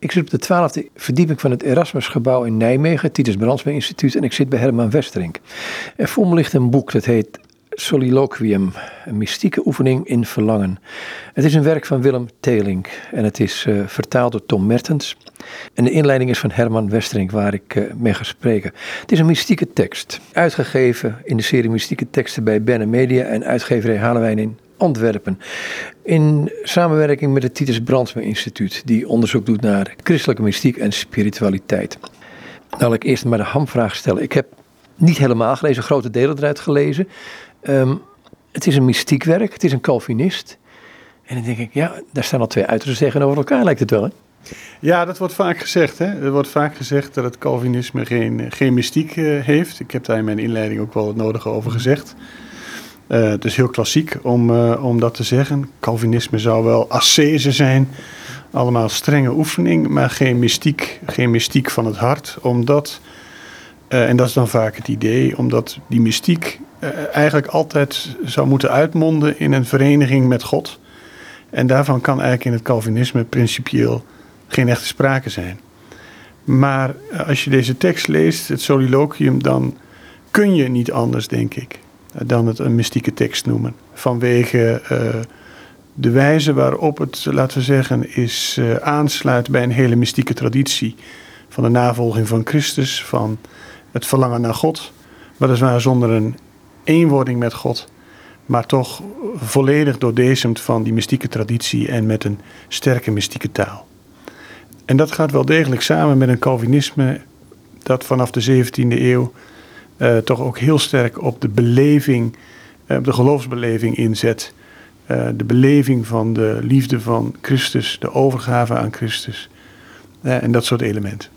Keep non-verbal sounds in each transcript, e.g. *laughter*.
Ik zit op de twaalfde verdieping van het Erasmusgebouw in Nijmegen, Titus Brandsma Instituut, en ik zit bij Herman Westerink. Er voor me ligt een boek dat heet Soliloquium, een mystieke oefening in verlangen. Het is een werk van Willem Telink en het is uh, vertaald door Tom Mertens. En de inleiding is van Herman Westerink, waar ik uh, mee ga spreken. Het is een mystieke tekst, uitgegeven in de serie Mystieke Teksten bij Benne Media en uitgeverij Halewijn in Antwerpen. In samenwerking met het Titus Brandsma Instituut, die onderzoek doet naar christelijke mystiek en spiritualiteit. Nou, ik eerst maar de hamvraag stellen. Ik heb niet helemaal gelezen, grote delen eruit gelezen. Um, het is een mystiek werk, het is een Calvinist. En dan denk ik, ja, daar staan al twee uitersten tegenover elkaar, lijkt het wel. Hè? Ja, dat wordt vaak gezegd. Hè? Er wordt vaak gezegd dat het Calvinisme geen, geen mystiek uh, heeft. Ik heb daar in mijn inleiding ook wel het nodige over gezegd. Uh, het is heel klassiek om, uh, om dat te zeggen. Calvinisme zou wel ascese zijn. Allemaal strenge oefening, maar geen mystiek, geen mystiek van het hart. Omdat, uh, en dat is dan vaak het idee, omdat die mystiek eigenlijk altijd zou moeten uitmonden in een vereniging met God. En daarvan kan eigenlijk in het Calvinisme principieel geen echte sprake zijn. Maar als je deze tekst leest, het soliloquium, dan kun je niet anders, denk ik dan het een mystieke tekst noemen. Vanwege uh, de wijze waarop het, laten we zeggen, is uh, aansluit bij een hele mystieke traditie. Van de navolging van Christus, van het verlangen naar God. Weliswaar zonder een eenwording met God, maar toch volledig doordezemd van die mystieke traditie en met een sterke mystieke taal. En dat gaat wel degelijk samen met een Calvinisme dat vanaf de 17e eeuw uh, toch ook heel sterk op de beleving, uh, op de geloofsbeleving inzet. Uh, de beleving van de liefde van Christus, de overgave aan Christus en dat soort elementen.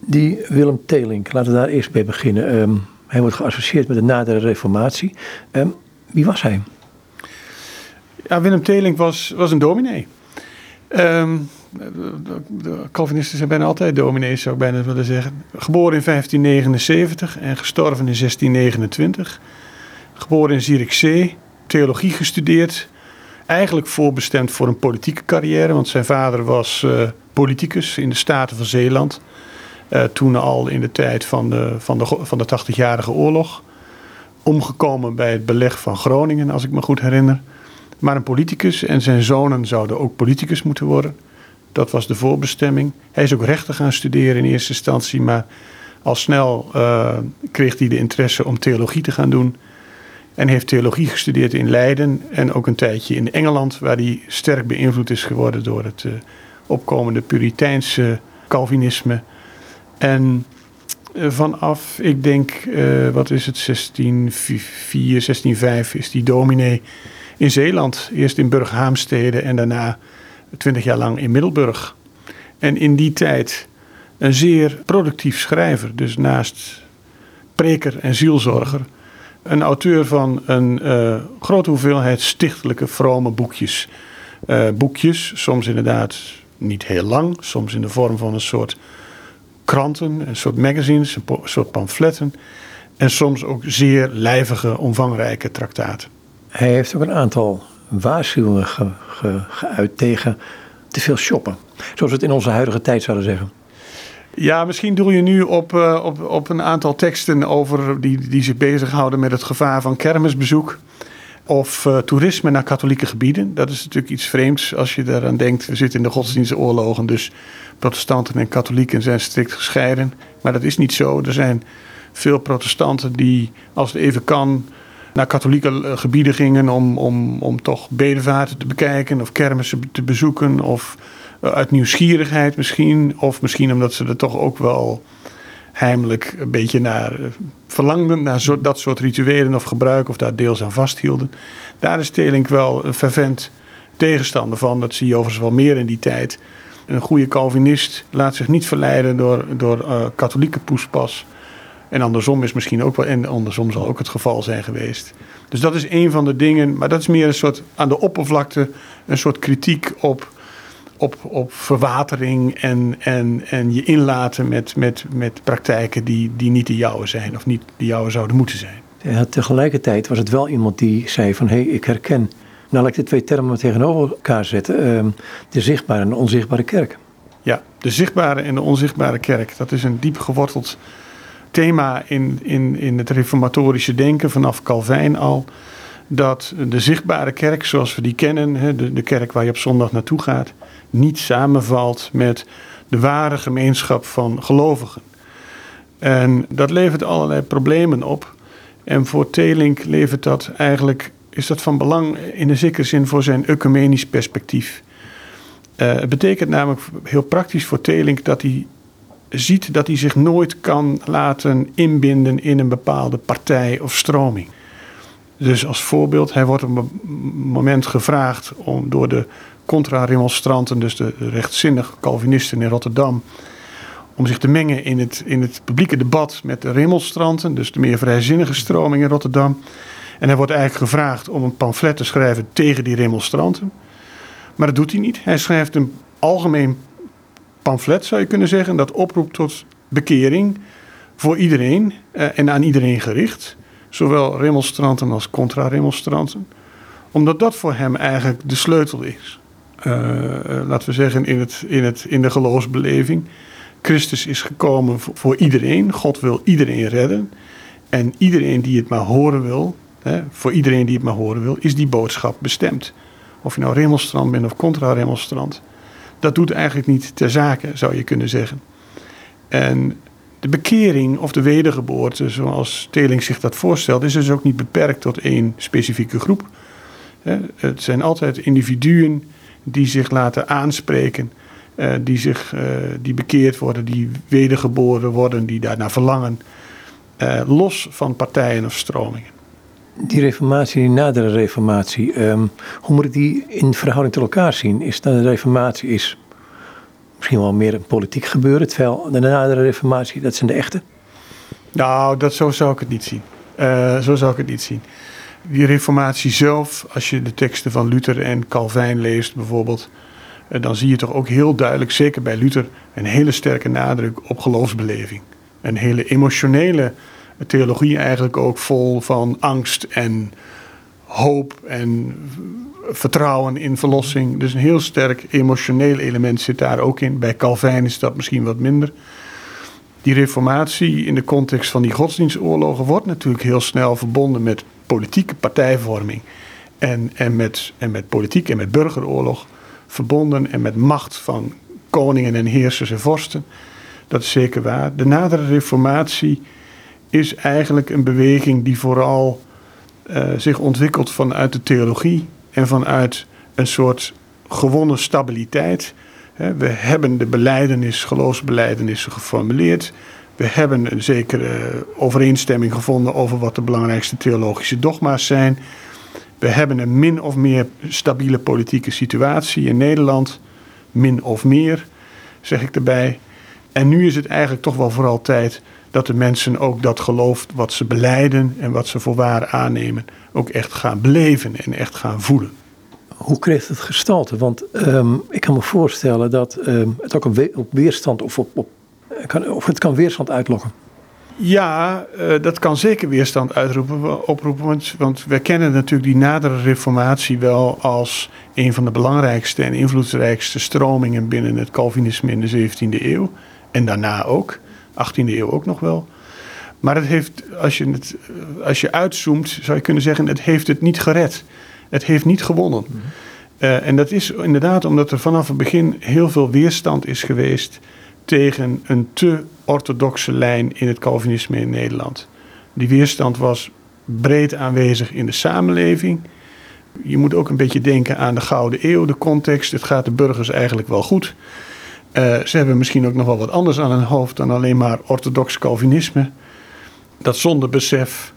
Die Willem Telink, laten we daar eerst bij beginnen. Um, hij wordt geassocieerd met de nadere reformatie. Um, wie was hij? Ja, Willem Telink was, was een dominee. Um, de Calvinisten zijn bijna altijd dominees, zou ik bijna willen zeggen. Geboren in 1579 en gestorven in 1629. Geboren in Zierikzee, theologie gestudeerd. Eigenlijk voorbestemd voor een politieke carrière, want zijn vader was uh, politicus in de Staten van Zeeland. Uh, toen al in de tijd van de, van de, van de 80-jarige oorlog. Omgekomen bij het beleg van Groningen, als ik me goed herinner. Maar een politicus en zijn zonen zouden ook politicus moeten worden. Dat was de voorbestemming. Hij is ook rechten gaan studeren in eerste instantie, maar al snel uh, kreeg hij de interesse om theologie te gaan doen. En heeft theologie gestudeerd in Leiden en ook een tijdje in Engeland, waar hij sterk beïnvloed is geworden door het uh, opkomende Puriteinse Calvinisme. En uh, vanaf, ik denk, wat is het, 1604, 1605 is die dominee in Zeeland. Eerst in Burghaamstede en daarna twintig jaar lang in Middelburg. En in die tijd een zeer productief schrijver. Dus naast preker en zielzorger. Een auteur van een uh, grote hoeveelheid stichtelijke, vrome boekjes. Uh, boekjes, soms inderdaad niet heel lang. Soms in de vorm van een soort kranten, een soort magazines, een soort pamfletten. En soms ook zeer lijvige, omvangrijke traktaten. Hij heeft ook een aantal ge, geuit tegen te veel shoppen. Zoals we het in onze huidige tijd zouden zeggen. Ja, misschien doe je nu op, uh, op, op een aantal teksten over die, die zich bezighouden met het gevaar van kermisbezoek. Of uh, toerisme naar katholieke gebieden. Dat is natuurlijk iets vreemds als je daaraan denkt. We zitten in de godsdienstoorlogen, dus protestanten en katholieken zijn strikt gescheiden. Maar dat is niet zo. Er zijn veel protestanten die, als het even kan, naar katholieke eh, gebieden gingen om, om, om toch bedevaarten te bekijken of kermissen te bezoeken. Of eh, uit nieuwsgierigheid misschien. Of misschien omdat ze er toch ook wel heimelijk een beetje naar eh, verlangden. Naar zo, dat soort rituelen of gebruiken of daar deels aan vasthielden. Daar is Telink wel een fervent tegenstander van. Dat zie je overigens wel meer in die tijd. Een goede Calvinist laat zich niet verleiden door, door katholieke poespas. En andersom is misschien ook wel, en andersom zal ook het geval zijn geweest. Dus dat is een van de dingen, maar dat is meer een soort aan de oppervlakte, een soort kritiek op, op, op verwatering en, en, en je inlaten met, met, met praktijken die, die niet de jouwe zijn of niet de jouwe zouden moeten zijn. Ja, tegelijkertijd was het wel iemand die zei van hé, hey, ik herken, nou laat ik de twee termen tegenover elkaar zetten, uh, de zichtbare en de onzichtbare kerk. Ja, de zichtbare en de onzichtbare kerk. Dat is een diep geworteld thema in, in, in het reformatorische denken vanaf Calvijn al. Dat de zichtbare kerk zoals we die kennen, de, de kerk waar je op zondag naartoe gaat, niet samenvalt met de ware gemeenschap van gelovigen. En dat levert allerlei problemen op. En voor Telink levert dat eigenlijk, is dat van belang in een zekere zin voor zijn ecumenisch perspectief. Uh, het betekent namelijk heel praktisch voor Telink dat hij ziet dat hij zich nooit kan laten inbinden in een bepaalde partij of stroming. Dus als voorbeeld, hij wordt op een moment gevraagd om door de contra-remonstranten, dus de rechtzinnige Calvinisten in Rotterdam, om zich te mengen in het, in het publieke debat met de remonstranten, dus de meer vrijzinnige stroming in Rotterdam. En hij wordt eigenlijk gevraagd om een pamflet te schrijven tegen die remonstranten. Maar dat doet hij niet. Hij schrijft een algemeen pamflet, zou je kunnen zeggen, dat oproept tot bekering voor iedereen eh, en aan iedereen gericht. Zowel remonstranten als contra-remonstranten. Omdat dat voor hem eigenlijk de sleutel is. Uh, laten we zeggen in, het, in, het, in de geloofsbeleving. Christus is gekomen voor, iedereen. God wil iedereen redden. En iedereen die het maar horen wil, hè, voor iedereen die het maar horen wil, is die boodschap bestemd. Of je nou remonstrant bent of contra-remonstrant. Dat doet eigenlijk niet ter zake, zou je kunnen zeggen. En de bekering of de wedergeboorte, zoals Teling zich dat voorstelt, is dus ook niet beperkt tot één specifieke groep. Het zijn altijd individuen die zich laten aanspreken, eh, die, zich, eh, die bekeerd worden, die wedergeboren worden, die daarna verlangen, eh, los van partijen of stromingen. Die reformatie, die nadere reformatie, ehm, hoe moet ik die in verhouding tot elkaar zien? Is dat de reformatie is misschien wel meer een politiek gebeuren, terwijl de nadere reformatie, dat zijn de echte? Nou, dat, zo zou ik het niet zien. zo zou ik het niet zien die reformatie zelf, als je de teksten van Luther en Calvijn leest bijvoorbeeld, eh, dan zie je toch ook heel duidelijk, zeker bij Luther, een hele sterke nadruk op geloofsbeleving. Een hele emotionele theologie eigenlijk ook vol van angst en hoop en vertrouwen in verlossing. Dus een heel sterk emotioneel element zit daar ook in. Bij Calvijn is dat misschien wat minder. Die reformatie in de context van die godsdienstoorlogen wordt natuurlijk heel snel verbonden met politieke partijvorming en, en, met, en met politiek en met burgeroorlog verbonden en met macht van koningen en heersers en vorsten. Dat is zeker waar. De nadere reformatie is eigenlijk een beweging die vooral uh, zich ontwikkelt vanuit de theologie en vanuit een soort gewonnen stabiliteit. We hebben de beleidenis, geloofsbeleidenissen geformuleerd. We hebben een zekere overeenstemming gevonden over wat de belangrijkste theologische dogma's zijn. We hebben een min of meer stabiele politieke situatie in Nederland. Min of meer, zeg ik erbij. En nu is het eigenlijk toch wel vooral tijd dat de mensen ook dat geloof wat ze beleiden en wat ze voor waar aannemen, ook echt gaan beleven en echt gaan voelen. Hoe kreeg het gestalte? Want um, ik kan me voorstellen dat um, het ook op weerstand of op, op kan, of het kan weerstand uitlokken. Ja, uh, dat kan zeker weerstand uitroepen, oproepen. Want, want we kennen natuurlijk die nadere reformatie wel als een van de belangrijkste en invloedrijkste stromingen binnen het Calvinisme in de 17e eeuw. En daarna ook, 18e eeuw ook nog wel. Maar het heeft, als je, het, als je uitzoomt, zou je kunnen zeggen, het heeft het niet gered. Het heeft niet gewonnen. Mm uh, en dat is inderdaad omdat er vanaf het begin heel veel weerstand is geweest tegen een te orthodoxe lijn in het Calvinisme in Nederland. Die weerstand was breed aanwezig in de samenleving. Je moet ook een beetje denken aan de Gouden Eeuw, de context. Het gaat de burgers eigenlijk wel goed. Uh, ze hebben misschien ook nog wel wat anders aan hun hoofd dan alleen maar orthodox Calvinisme. Dat zonder besef,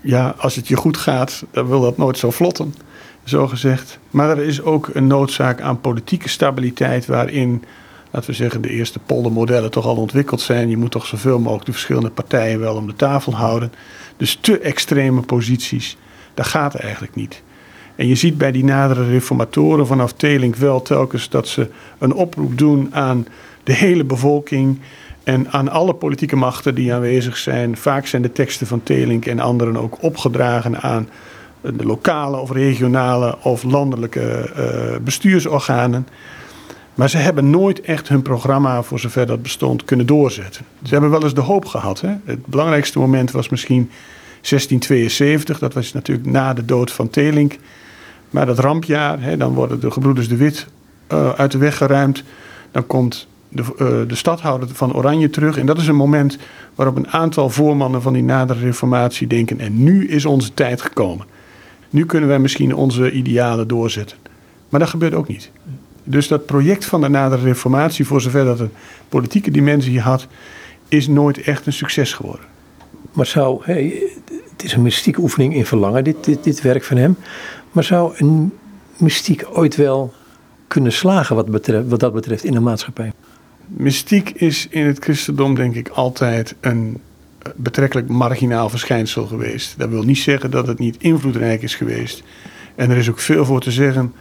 ja, als het je goed gaat, dan wil dat nooit zo vlotten, zo gezegd. Maar er is ook een noodzaak aan politieke stabiliteit waarin laten we zeggen, de eerste poldermodellen toch al ontwikkeld zijn. Je moet toch zoveel mogelijk de verschillende partijen wel om de tafel houden. Dus te extreme posities, dat gaat eigenlijk niet. En je ziet bij die nadere reformatoren vanaf Telink wel telkens dat ze een oproep doen aan de hele bevolking en aan alle politieke machten die aanwezig zijn. Vaak zijn de teksten van Telink en anderen ook opgedragen aan de lokale of regionale of landelijke uh, bestuursorganen. Maar ze hebben nooit echt hun programma, voor zover dat bestond, kunnen doorzetten. Ze hebben wel eens de hoop gehad. Hè? Het belangrijkste moment was misschien 1672. Dat was natuurlijk na de dood van Telink. Maar dat rampjaar, hè, dan worden de gebroeders de Wit uh, uit de weg geruimd. Dan komt de, uh, de stadhouder van Oranje terug. En dat is een moment waarop een aantal voormannen van die nadere reformatie denken... en nu is onze tijd gekomen. Nu kunnen wij misschien onze idealen doorzetten. Maar dat gebeurt ook niet. Dus dat project van de nadere reformatie, voor zover dat een politieke dimensie had, is nooit echt een succes geworden. Maar zou, het is een mystieke oefening in verlangen, dit, dit, dit werk van hem. Maar zou een mystiek ooit wel kunnen slagen wat, betreft, wat dat betreft in de maatschappij? Mystiek is in het christendom denk ik altijd een betrekkelijk marginaal verschijnsel geweest. Dat wil niet zeggen dat het niet invloedrijk is geweest. En er is ook veel voor te zeggen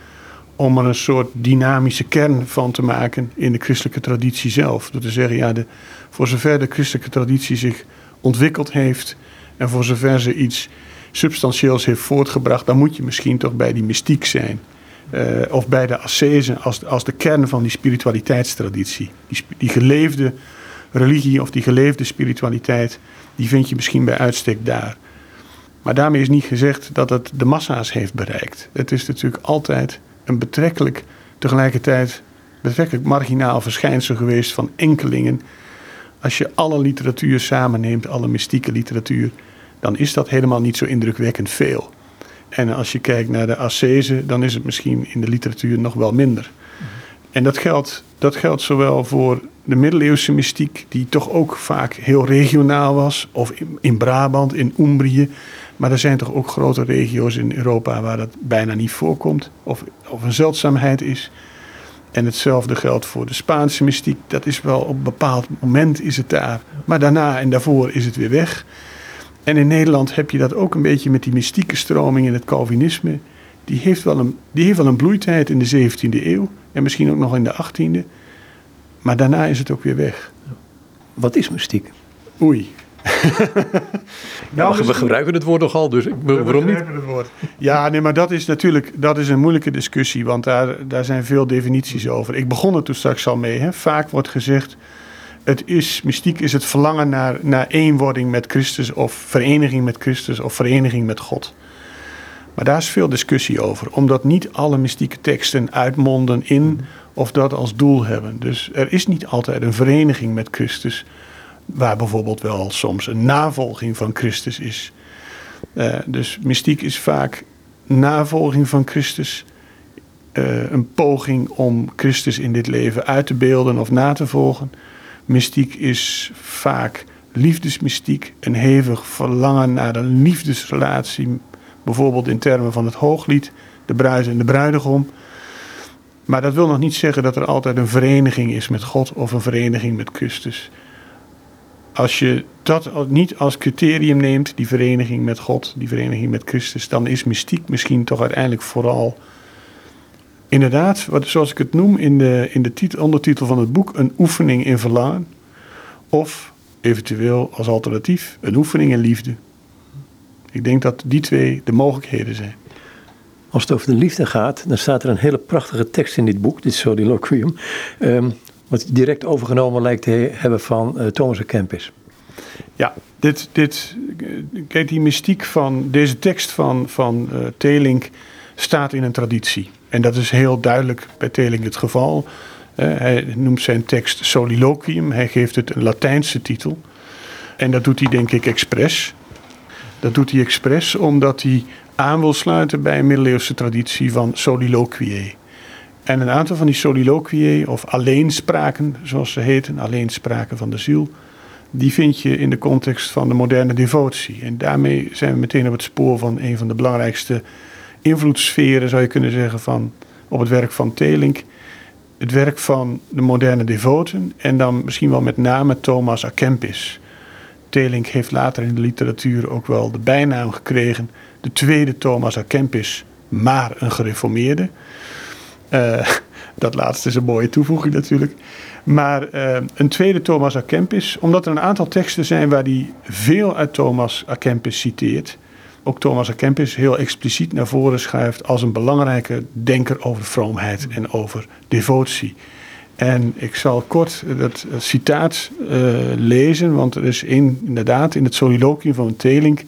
om er een soort dynamische kern van te maken in de christelijke traditie zelf. Door te zeggen, ja, de, voor zover de christelijke traditie zich ontwikkeld heeft en voor zover ze iets substantieels heeft voortgebracht, dan moet je misschien toch bij die mystiek zijn. Uh, of bij de ascese als, als de kern van die spiritualiteitstraditie. Die, die geleefde religie of die geleefde spiritualiteit, die vind je misschien bij uitstek daar. Maar daarmee is niet gezegd dat het de massa's heeft bereikt. Het is natuurlijk altijd een betrekkelijk, tegelijkertijd betrekkelijk marginaal verschijnsel geweest van enkelingen. Als je alle literatuur samenneemt, alle mystieke literatuur, dan is dat helemaal niet zo indrukwekkend veel. En als je kijkt naar de ascese, dan is het misschien in de literatuur nog wel minder. En dat geldt, dat geldt zowel voor de middeleeuwse mystiek, die toch ook vaak heel regionaal was, of in, in Brabant, in Umbrië. Maar er zijn toch ook grote regio's in Europa waar dat bijna niet voorkomt, of, of een zeldzaamheid is. En hetzelfde geldt voor de Spaanse mystiek. Dat is wel op een bepaald moment is het daar. Maar daarna en daarvoor is het weer weg. En in Nederland heb je dat ook een beetje met die mystieke stroming in het Calvinisme. Die heeft wel een, die heeft wel een bloeitijd in de 17e eeuw. En misschien ook nog in de 18e. Maar daarna is het ook weer weg. Wat is mystiek? Oei. *laughs* nou, we, we gebruiken het woord nogal, dus ik, we waarom niet? Het woord. Ja, nee, maar dat is natuurlijk dat is een moeilijke discussie, want daar, daar zijn veel definities over. Ik begon er toen straks al mee. Hè. Vaak wordt gezegd, het is, mystiek is het verlangen naar, naar eenwording met Christus of vereniging met Christus of vereniging met God. Maar daar is veel discussie over, omdat niet alle mystieke teksten uitmonden in of dat als doel hebben. Dus er is niet altijd een vereniging met Christus, waar bijvoorbeeld wel soms een navolging van Christus is. Uh, dus mystiek is vaak navolging van Christus, uh, een poging om Christus in dit leven uit te beelden of na te volgen. Mystiek is vaak liefdesmystiek, een hevig verlangen naar een liefdesrelatie, bijvoorbeeld in termen van het hooglied, de bruid en de bruidegom. Maar dat wil nog niet zeggen dat er altijd een vereniging is met God of een vereniging met Christus. Als je dat niet als criterium neemt, die vereniging met God, die vereniging met Christus, dan is mystiek misschien toch uiteindelijk vooral inderdaad, wat, zoals ik het noem in de, in de titel, ondertitel van het boek, een oefening in verlangen. Of eventueel als alternatief een oefening in liefde. Ik denk dat die twee de mogelijkheden zijn. Als het over de liefde gaat, dan staat er een hele prachtige tekst in dit boek, dit soliloquium, um, wat direct overgenomen lijkt te hebben van uh, Thomas de Kempis. Ja, dit, dit, kijk, die mystiek van deze tekst van, van uh, Telink staat in een traditie. En dat is heel duidelijk bij Telink het geval. Uh, hij noemt zijn tekst soliloquium, hij geeft het een Latijnse titel. En dat doet hij denk ik expres. Dat doet hij expres omdat hij aan wil sluiten bij een middeleeuwse traditie van soliloquiae. En een aantal van die soliloquiae, of alleenspraken zoals ze heten, alleenspraken van de ziel, die vind je in de context van de moderne devotie. En daarmee zijn we meteen op het spoor van een van de belangrijkste invloedssferen, zou je kunnen zeggen, van, op het werk van Telink. Het werk van de moderne devoten en dan misschien wel met name Thomas à Kempis. Telink heeft later in de literatuur ook wel de bijnaam gekregen de tweede Thomas à Kempis, maar een gereformeerde. Uh, dat laatste is een mooie toevoeging natuurlijk. Maar uh, een tweede Thomas à Kempis, omdat er een aantal teksten zijn waar hij veel uit Thomas à Kempis citeert. Ook Thomas à Kempis heel expliciet naar voren schuift als een belangrijke denker over vroomheid en over devotie. En ik zal kort dat citaat uh, lezen, want er is in, inderdaad in het soliloquium van Telink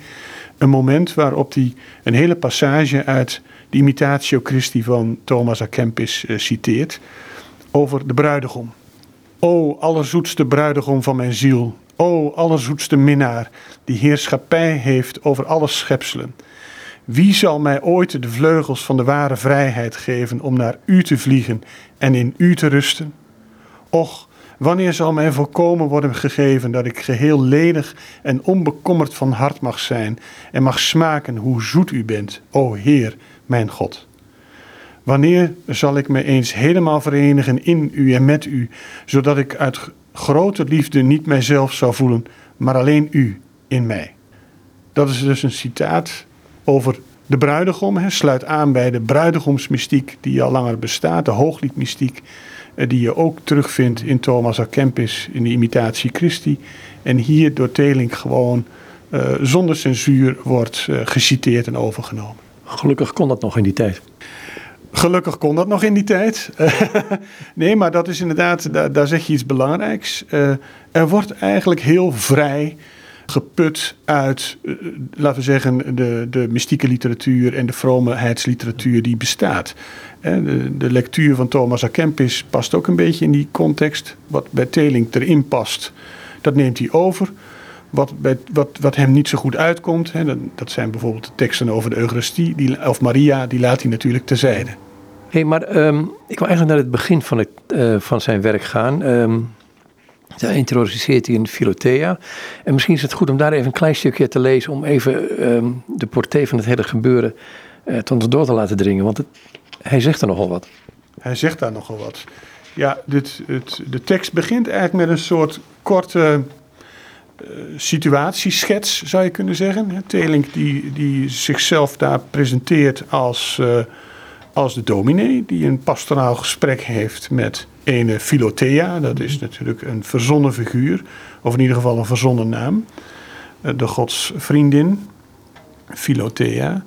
een moment waarop hij een hele passage uit de Imitatio Christi van Thomas A. Kempis uh, citeert over de bruidegom. O allerzoetste bruidegom van mijn ziel, o allerzoetste minnaar, die heerschappij heeft over alle schepselen. Wie zal mij ooit de vleugels van de ware vrijheid geven om naar u te vliegen en in u te rusten? Och, wanneer zal mij volkomen worden gegeven dat ik geheel ledig en onbekommerd van hart mag zijn en mag smaken hoe zoet u bent, o Heer, mijn God? Wanneer zal ik me eens helemaal verenigen in u en met u, zodat ik uit grote liefde niet mijzelf zou voelen, maar alleen u in mij? Dat is dus een citaat over de bruidegom. Hè, sluit aan bij de bruidegomsmystiek die al langer bestaat, de hoogliedmystiek, eh, die je ook terugvindt in Thomas A. Kempis in de imitatie Christi. En hier door Telink gewoon uh, zonder censuur wordt uh, geciteerd en overgenomen. Gelukkig kon dat nog in die tijd. Gelukkig kon dat nog in die tijd. *laughs* nee, maar dat is inderdaad, daar, daar zeg je iets belangrijks. Uh, er wordt eigenlijk heel vrij geput uit, uh, laten we zeggen, de, de mystieke literatuur en de vromheidsliteratuur die bestaat. De, de, lectuur van Thomas A. Kempis past ook een beetje in die context. Wat bij Teling erin past, dat neemt hij over. Wat, bij, wat, wat hem niet zo goed uitkomt, hè, dat, dat, zijn bijvoorbeeld de teksten over de Eucharistie die, of Maria, die laat hij natuurlijk terzijde. Hey, maar um, ik wil eigenlijk naar het begin van, het, uh, van zijn werk gaan. Um, daar introduceert hij in Philothea. En misschien is het goed om daar even een klein stukje te lezen... om even um, de portée van het hele gebeuren uh, tot ons door te laten dringen. Want hij zegt er nogal wat. Hij zegt daar nogal wat. Ja, dit, het, de tekst begint eigenlijk met een soort korte uh, situatieschets, zou je kunnen zeggen. Telink die, die zichzelf daar presenteert als, als de dominee, die een pastoraal gesprek heeft met ene Philothea. Dat is natuurlijk een verzonnen figuur, of in ieder geval een verzonnen naam. Uh, de godsvriendin, Philothea.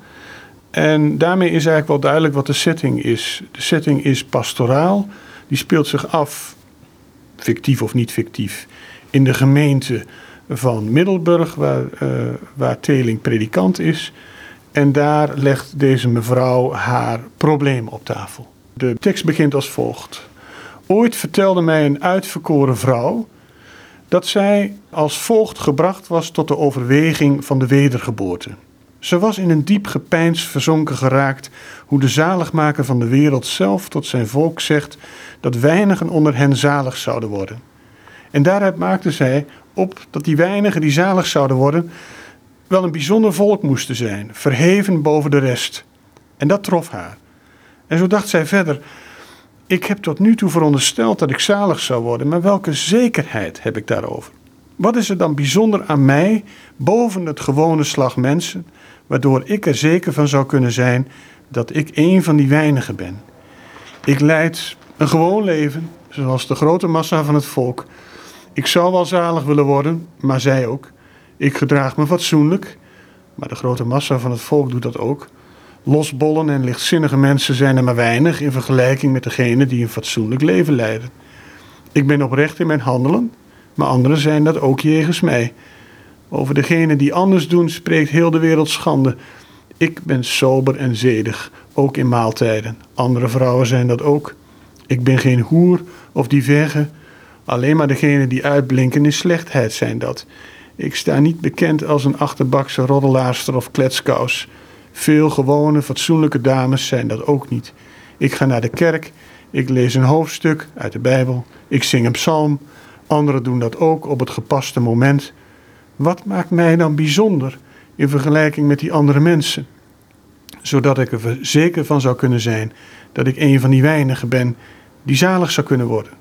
En daarmee is eigenlijk wel duidelijk wat de setting is. De setting is pastoraal. Die speelt zich af, fictief of niet fictief, in de gemeente van Middelburg, waar, uh, waar Teling predikant is. En daar legt deze mevrouw haar probleem op tafel. De tekst begint als volgt. Ooit vertelde mij een uitverkoren vrouw dat zij als volgt gebracht was tot de overweging van de wedergeboorte. Ze was in een diep gepeins verzonken geraakt hoe de zaligmaker van de wereld zelf tot zijn volk zegt dat weinigen onder hen zalig zouden worden. En daaruit maakte zij op dat die weinigen die zalig zouden worden wel een bijzonder volk moesten zijn, verheven boven de rest. En dat trof haar. En zo dacht zij verder: Ik heb tot nu toe verondersteld dat ik zalig zou worden, maar welke zekerheid heb ik daarover? Wat is er dan bijzonder aan mij boven het gewone slag mensen, waardoor ik er zeker van zou kunnen zijn dat ik een van die weinigen ben? Ik leid een gewoon leven, zoals de grote massa van het volk. Ik zou wel zalig willen worden, maar zij ook. Ik gedraag me fatsoenlijk, maar de grote massa van het volk doet dat ook. Losbollen en lichtzinnige mensen zijn er maar weinig in vergelijking met degenen die een fatsoenlijk leven leiden. Ik ben oprecht in mijn handelen, maar anderen zijn dat ook jegens mij. Over degenen die anders doen spreekt heel de wereld schande. Ik ben sober en zedig, ook in maaltijden. Andere vrouwen zijn dat ook. Ik ben geen hoer of die verge. Alleen maar degenen die uitblinken in slechtheid zijn dat. Ik sta niet bekend als een achterbakse roddelaarster of kletskous. Veel gewone, fatsoenlijke dames zijn dat ook niet. Ik ga naar de kerk, ik lees een hoofdstuk uit de Bijbel, ik zing een psalm. Anderen doen dat ook op het gepaste moment. Wat maakt mij dan bijzonder in vergelijking met die andere mensen? Zodat ik er zeker van zou kunnen zijn dat ik een van die weinigen ben die zalig zou kunnen worden.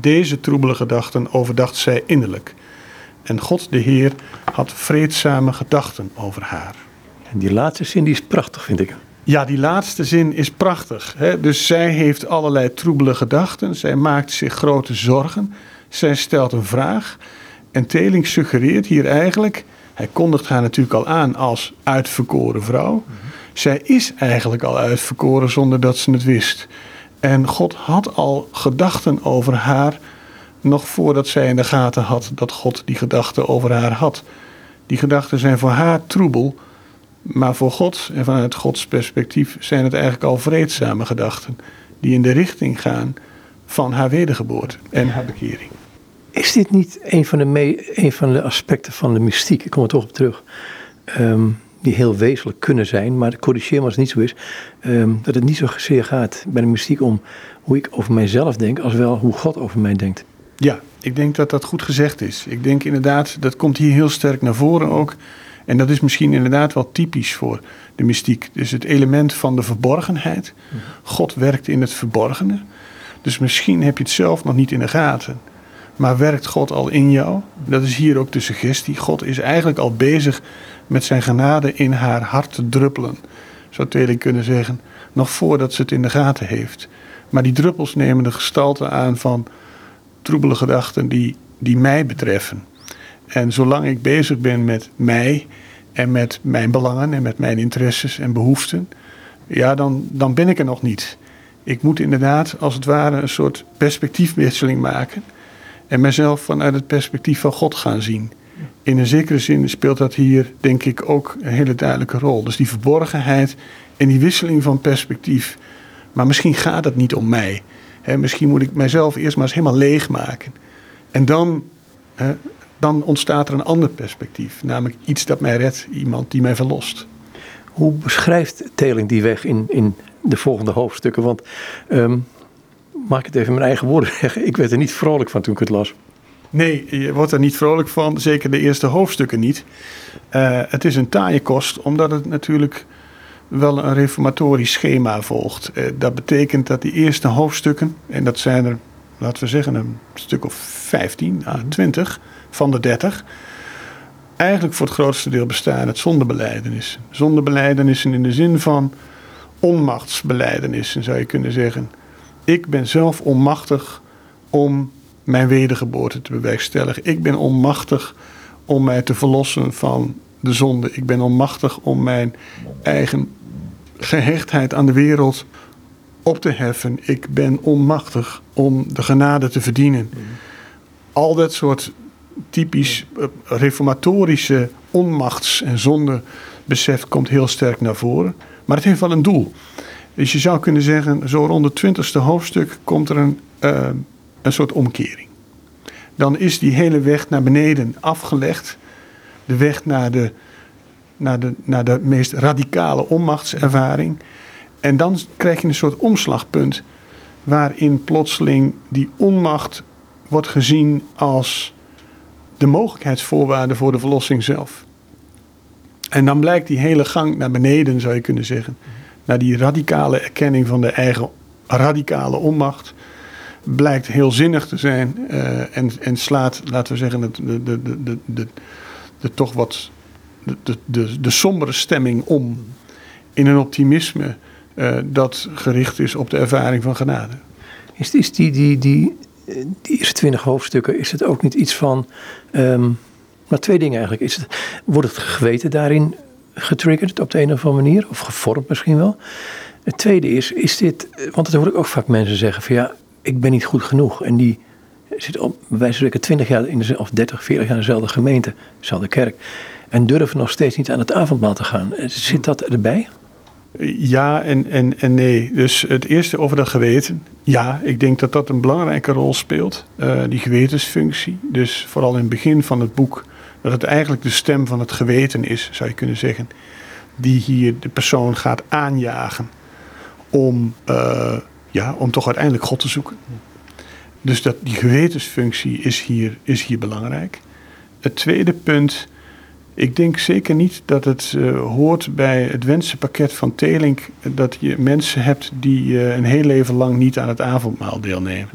Deze troebele gedachten overdacht zij innerlijk. En God de Heer had vreedzame gedachten over haar. En die laatste zin die is prachtig, vind ik. Ja, die laatste zin is prachtig. Hè? Dus zij heeft allerlei troebele gedachten. Zij maakt zich grote zorgen. Zij stelt een vraag. En Teling suggereert hier eigenlijk... Hij kondigt haar natuurlijk al aan als uitverkoren vrouw. Zij is eigenlijk al uitverkoren zonder dat ze het wist. En God had al gedachten over haar, nog voordat zij in de gaten had dat God die gedachten over haar had. Die gedachten zijn voor haar troebel, maar voor God en vanuit Gods perspectief zijn het eigenlijk al vreedzame gedachten, die in de richting gaan van haar wedergeboorte en haar bekering. Is dit niet een van de, een van de aspecten van de mystiek, ik kom er toch op terug, ehm, die heel wezenlijk kunnen zijn, maar corrigeer me als het niet zo is, ehm, dat het niet zo zeer gaat bij de mystiek om hoe ik over mijzelf denk, als wel hoe God over mij denkt. Ja, ik denk dat dat goed gezegd is. Ik denk inderdaad, dat komt hier heel sterk naar voren ook. En dat is misschien inderdaad wel typisch voor de mystiek. Dus het element van de verborgenheid. God werkt in het verborgene. Dus misschien heb je het zelf nog niet in de gaten. Maar werkt God al in jou? Dat is hier ook de suggestie. God is eigenlijk al bezig met zijn genade in haar hart te druppelen. Zou Teling kunnen zeggen. Nog voordat ze het in de gaten heeft. Maar die druppels nemen de gestalte aan van troebele gedachten die, die mij betreffen. En zolang ik bezig ben met mij en met mijn belangen en met mijn interesses en behoeften, ja, dan, dan ben ik er nog niet. Ik moet inderdaad, als het ware, een soort perspectiefwisseling maken en mezelf vanuit het perspectief van God gaan zien. In een zekere zin speelt dat hier, denk ik, ook een hele duidelijke rol. Dus die verborgenheid en die wisseling van perspectief. Maar misschien gaat het niet om mij. Misschien moet ik mijzelf eerst maar eens helemaal leegmaken. En dan, dan ontstaat er een ander perspectief. Namelijk iets dat mij redt, iemand die mij verlost. Hoe beschrijft Teling die weg in, in de volgende hoofdstukken? Want um, maak het even in mijn eigen woorden *laughs* zeggen. Ik werd er niet vrolijk van toen ik het las. Nee, je wordt er niet vrolijk van. Zeker de eerste hoofdstukken niet. Uh, het is een taaie kost, omdat het natuurlijk wel een reformatorisch schema volgt. Uh, dat betekent dat die eerste hoofdstukken, en dat zijn er, laten we zeggen, een stuk of 15 à 20 van de 30, eigenlijk voor het grootste deel bestaan uit zondebeleidenissen. Zondebeleidenissen in de zin van onmachtsbeleidenissen, zou je kunnen zeggen. Ik ben zelf onmachtig om mijn wedergeboorte te bewerkstelligen. Ik ben onmachtig om mij te verlossen van de zonde. Ik ben onmachtig om mijn eigen gehechtheid aan de wereld op te heffen. Ik ben onmachtig om de genade te verdienen. Al dat soort typisch eh, reformatorische onmachts- en zondebesef komt heel sterk naar voren. Maar het heeft wel een doel. Dus je zou kunnen zeggen, zo rond het twintigste hoofdstuk komt er een, uh, een soort omkering. Dan is die hele weg naar beneden afgelegd. De weg naar de, naar de, naar de meest radicale onmachtservaring. En dan krijg je een soort omslagpunt waarin plotseling die onmacht wordt gezien als de mogelijkheidsvoorwaarde voor de verlossing zelf. En dan blijkt die hele gang naar beneden, zou je kunnen zeggen, naar die radicale erkenning van de eigen radicale onmacht, blijkt heel zinnig te zijn uh, en, en slaat, laten we zeggen, de, de, de, de, de, de toch wat de, de, de sombere stemming om in een optimisme uh, dat gericht is op de ervaring van genade. Is, is die, die, die, die eerste twintig hoofdstukken, is het ook niet iets van. Um, maar twee dingen eigenlijk. Is het, wordt het geweten daarin getriggerd op de een of andere manier? Of gevormd misschien wel? Het tweede is, is dit. Want dat hoor ik ook vaak mensen zeggen: van ja, ik ben niet goed genoeg. En die zit op, wij spreken 20 jaar in of 30, 40 jaar in dezelfde gemeente, dezelfde kerk. En durven nog steeds niet aan het avondmaal te gaan. Zit dat erbij? Ja en, en, en nee. Dus het eerste over dat geweten. Ja, ik denk dat dat een belangrijke rol speelt. Uh, die gewetensfunctie. Dus vooral in het begin van het boek. Dat het eigenlijk de stem van het geweten is, zou je kunnen zeggen. Die hier de persoon gaat aanjagen. Om, uh, ja, om toch uiteindelijk God te zoeken. Dus dat, die gewetensfunctie is hier, is hier belangrijk. Het tweede punt ik denk zeker niet dat het uh, hoort bij het wensenpakket van Telink dat je mensen hebt die uh, een heel leven lang niet aan het avondmaal deelnemen.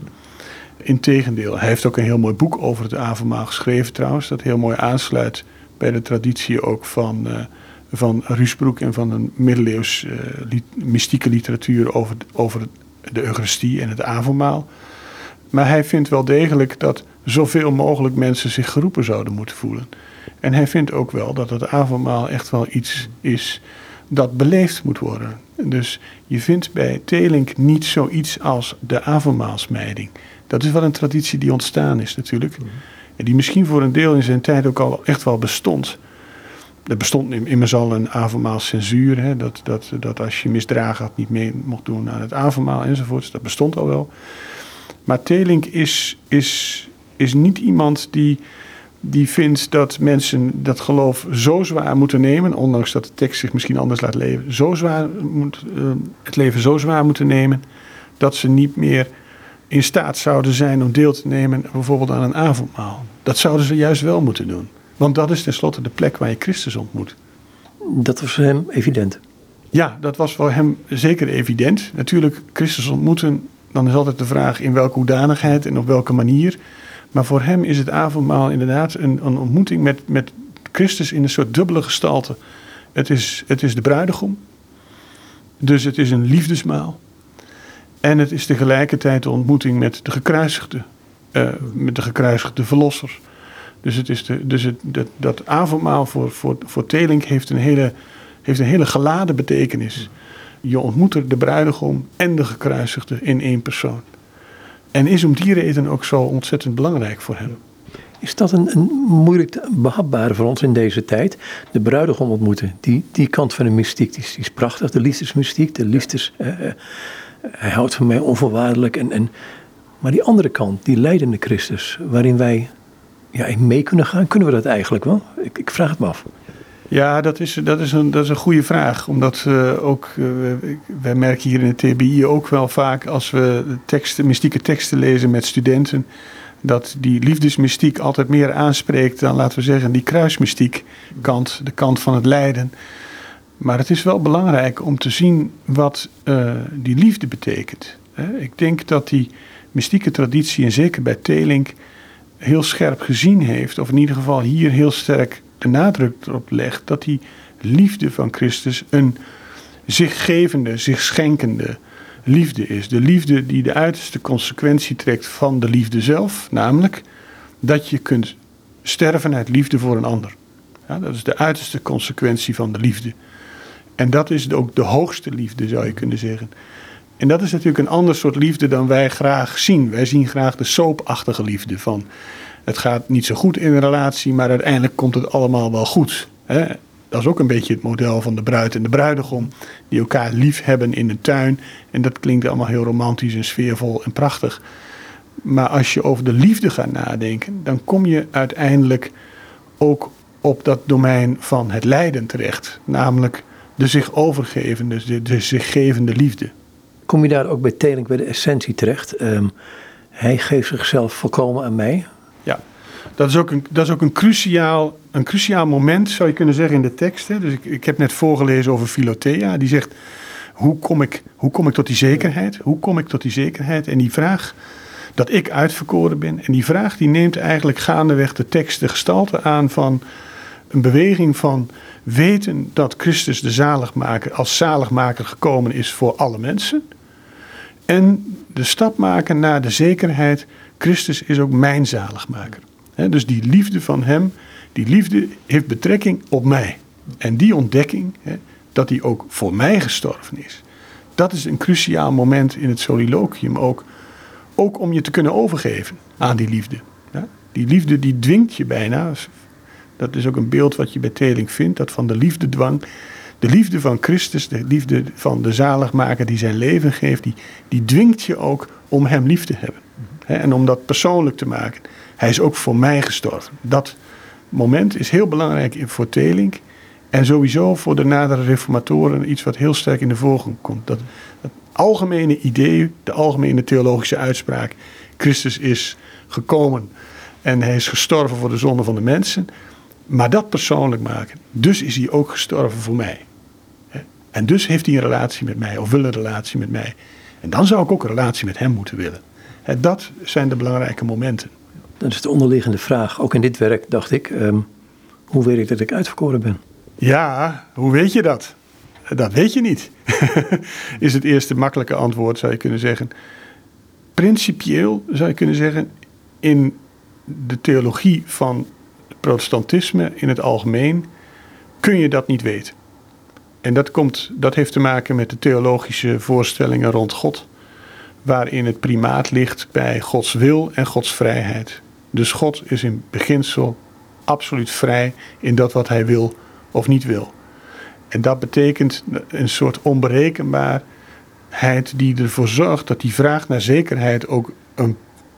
Integendeel, hij heeft ook een heel mooi boek over het avondmaal geschreven trouwens, dat heel mooi aansluit bij de traditie ook van, uh, van Ruusbroek en van een middeleeuws mystieke literatuur over, over de Eucharistie en het avondmaal. Maar hij vindt wel degelijk dat zoveel mogelijk mensen zich geroepen zouden moeten voelen. En hij vindt ook wel dat het avondmaal echt wel iets is dat beleefd moet worden. Dus je vindt bij Telink niet zoiets als de avondmaalsmijding. Dat is wel een traditie die ontstaan is natuurlijk. En die misschien voor een deel in zijn tijd ook al echt wel bestond. Er bestond immers al een avondmaalscensuur. Hè, dat, dat, dat als je misdragen had niet mee mocht doen aan het avondmaal enzovoorts. Dat bestond al wel. Maar Telink is, is, is niet iemand die die vindt dat mensen dat geloof zo zwaar moeten nemen, ondanks dat de tekst zich misschien anders laat leven, zo zwaar moet, uh, het leven zo zwaar moeten nemen, dat ze niet meer in staat zouden zijn om deel te nemen bijvoorbeeld aan een avondmaal. Dat zouden ze juist wel moeten doen. Want dat is tenslotte de plek waar je Christus ontmoet. Dat was voor hem evident. Ja, dat was voor hem zeker evident. Natuurlijk, Christus ontmoeten, dan is altijd de vraag in welke hoedanigheid en op welke manier. Maar voor hem is het avondmaal inderdaad een, een ontmoeting met, met Christus in een soort dubbele gestalte. Het is, het is de bruidegom. Dus het is een liefdesmaal. En het is tegelijkertijd de ontmoeting met de gekruisigde. Uh, met de gekruisigde verlosser. Dus, het is de, dus het, dat, avondmaal voor, voor, voor heeft een, hele, heeft een hele geladen betekenis. Je ontmoet er de bruidegom en de gekruisigde in één persoon. En is om die reden ook zo ontzettend belangrijk voor hem. Is dat een, een moeilijk behapbare voor ons in deze tijd? De bruidegom ontmoeten, die, die kant van de mystiek, die is, die is prachtig. De liefdesmystiek, de liefdes... Uh, hij houdt van mij onvoorwaardelijk. En, en, maar die andere kant, die leidende Christus, waarin wij ja, mee kunnen gaan, kunnen we dat eigenlijk wel? Ik, ik vraag het me af. Ja, dat is, dat is, een, dat is een goede vraag. Omdat uh, ook, uh, wij merken hier in het TBI ook wel vaak als we teksten, mystieke teksten lezen met studenten, dat die liefdesmystiek altijd meer aanspreekt dan, laten we zeggen, die kruismystiek kant, de kant van het lijden. Maar het is wel belangrijk om te zien wat uh, die liefde betekent. Ik denk dat die mystieke traditie, en zeker bij Telink, heel scherp gezien heeft, of in ieder geval hier heel sterk de nadruk erop legt dat die liefde van Christus een zich gevende, zich schenkende liefde is. De liefde die de uiterste consequentie trekt van de liefde zelf, namelijk dat je kunt sterven uit liefde voor een ander. Dat is de uiterste consequentie van de liefde. En dat is ook de hoogste liefde, zou je kunnen zeggen. En dat is natuurlijk een ander soort liefde dan wij graag zien. Wij zien graag de soapachtige liefde van het gaat niet zo goed in een relatie, maar uiteindelijk komt het allemaal wel goed. Hè? Dat is ook een beetje het model van de bruid en de bruidegom, die elkaar lief hebben in de tuin. En dat klinkt allemaal heel romantisch en sfeervol en prachtig. Maar als je over de liefde gaat nadenken, dan kom je uiteindelijk ook op dat domein van het lijden terecht. Namelijk de zich overgevende, de, de zich gevende liefde. Kom je daar ook bij Telink bij de essentie terecht? Um, hij geeft zichzelf volkomen aan mij. Ja, dat is ook een, dat is ook een, cruciaal, een cruciaal moment, zou je kunnen zeggen, in de tekst. Hè. Dus ik, ik heb net voorgelezen over Philothea. Die zegt, hoe kom, ik, hoe kom ik tot die zekerheid? Hoe kom ik tot die zekerheid? En die vraag dat ik uitverkoren ben. En die vraag die neemt eigenlijk gaandeweg de tekst de gestalte aan van een beweging van weten dat Christus de zaligmaker als zaligmaker gekomen is voor alle mensen. En de stap maken naar de zekerheid, Christus is ook mijn zaligmaker. dus die liefde van hem, die liefde heeft betrekking op mij. En die ontdekking, dat hij ook voor mij gestorven is. Dat is een cruciaal moment in het soliloquium ook. Ook om je te kunnen overgeven aan die liefde. Die liefde die dwingt je bijna, dat is ook een beeld wat je bij Teling vindt, dat van de liefdedwang. De liefde van Christus, de liefde van de zaligmaker die zijn leven geeft, die, die dwingt je ook om hem lief te hebben. En om dat persoonlijk te maken. Hij is ook voor mij gestorven. Dat moment is heel belangrijk voor Telink. En sowieso voor de nadere reformatoren iets wat heel sterk in de voorgrond komt. Dat, dat algemene idee, de algemene theologische uitspraak. Christus is gekomen en hij is gestorven voor de zonde van de mensen. Maar dat persoonlijk maken. Dus is hij ook gestorven voor mij. En dus heeft hij een relatie met mij, of wil een relatie met mij. En dan zou ik ook een relatie met hem moeten willen. Dat zijn de belangrijke momenten. Dat is de onderliggende vraag. Ook in dit werk dacht ik, ehm, hoe weet ik dat ik uitverkoren ben? Ja, hoe weet je dat? Dat weet je niet. *laughs* is het eerste makkelijke antwoord, zou je kunnen zeggen. Principieel zou je kunnen zeggen, in de theologie van protestantisme in het algemeen kun je dat niet weten. En dat, komt, dat heeft te maken met de theologische voorstellingen rond God, waarin het primaat ligt bij Gods wil en Gods vrijheid. Dus God is in beginsel absoluut vrij in dat wat hij wil of niet wil. En dat betekent een soort onberekenbaarheid die ervoor zorgt dat die vraag naar zekerheid ook een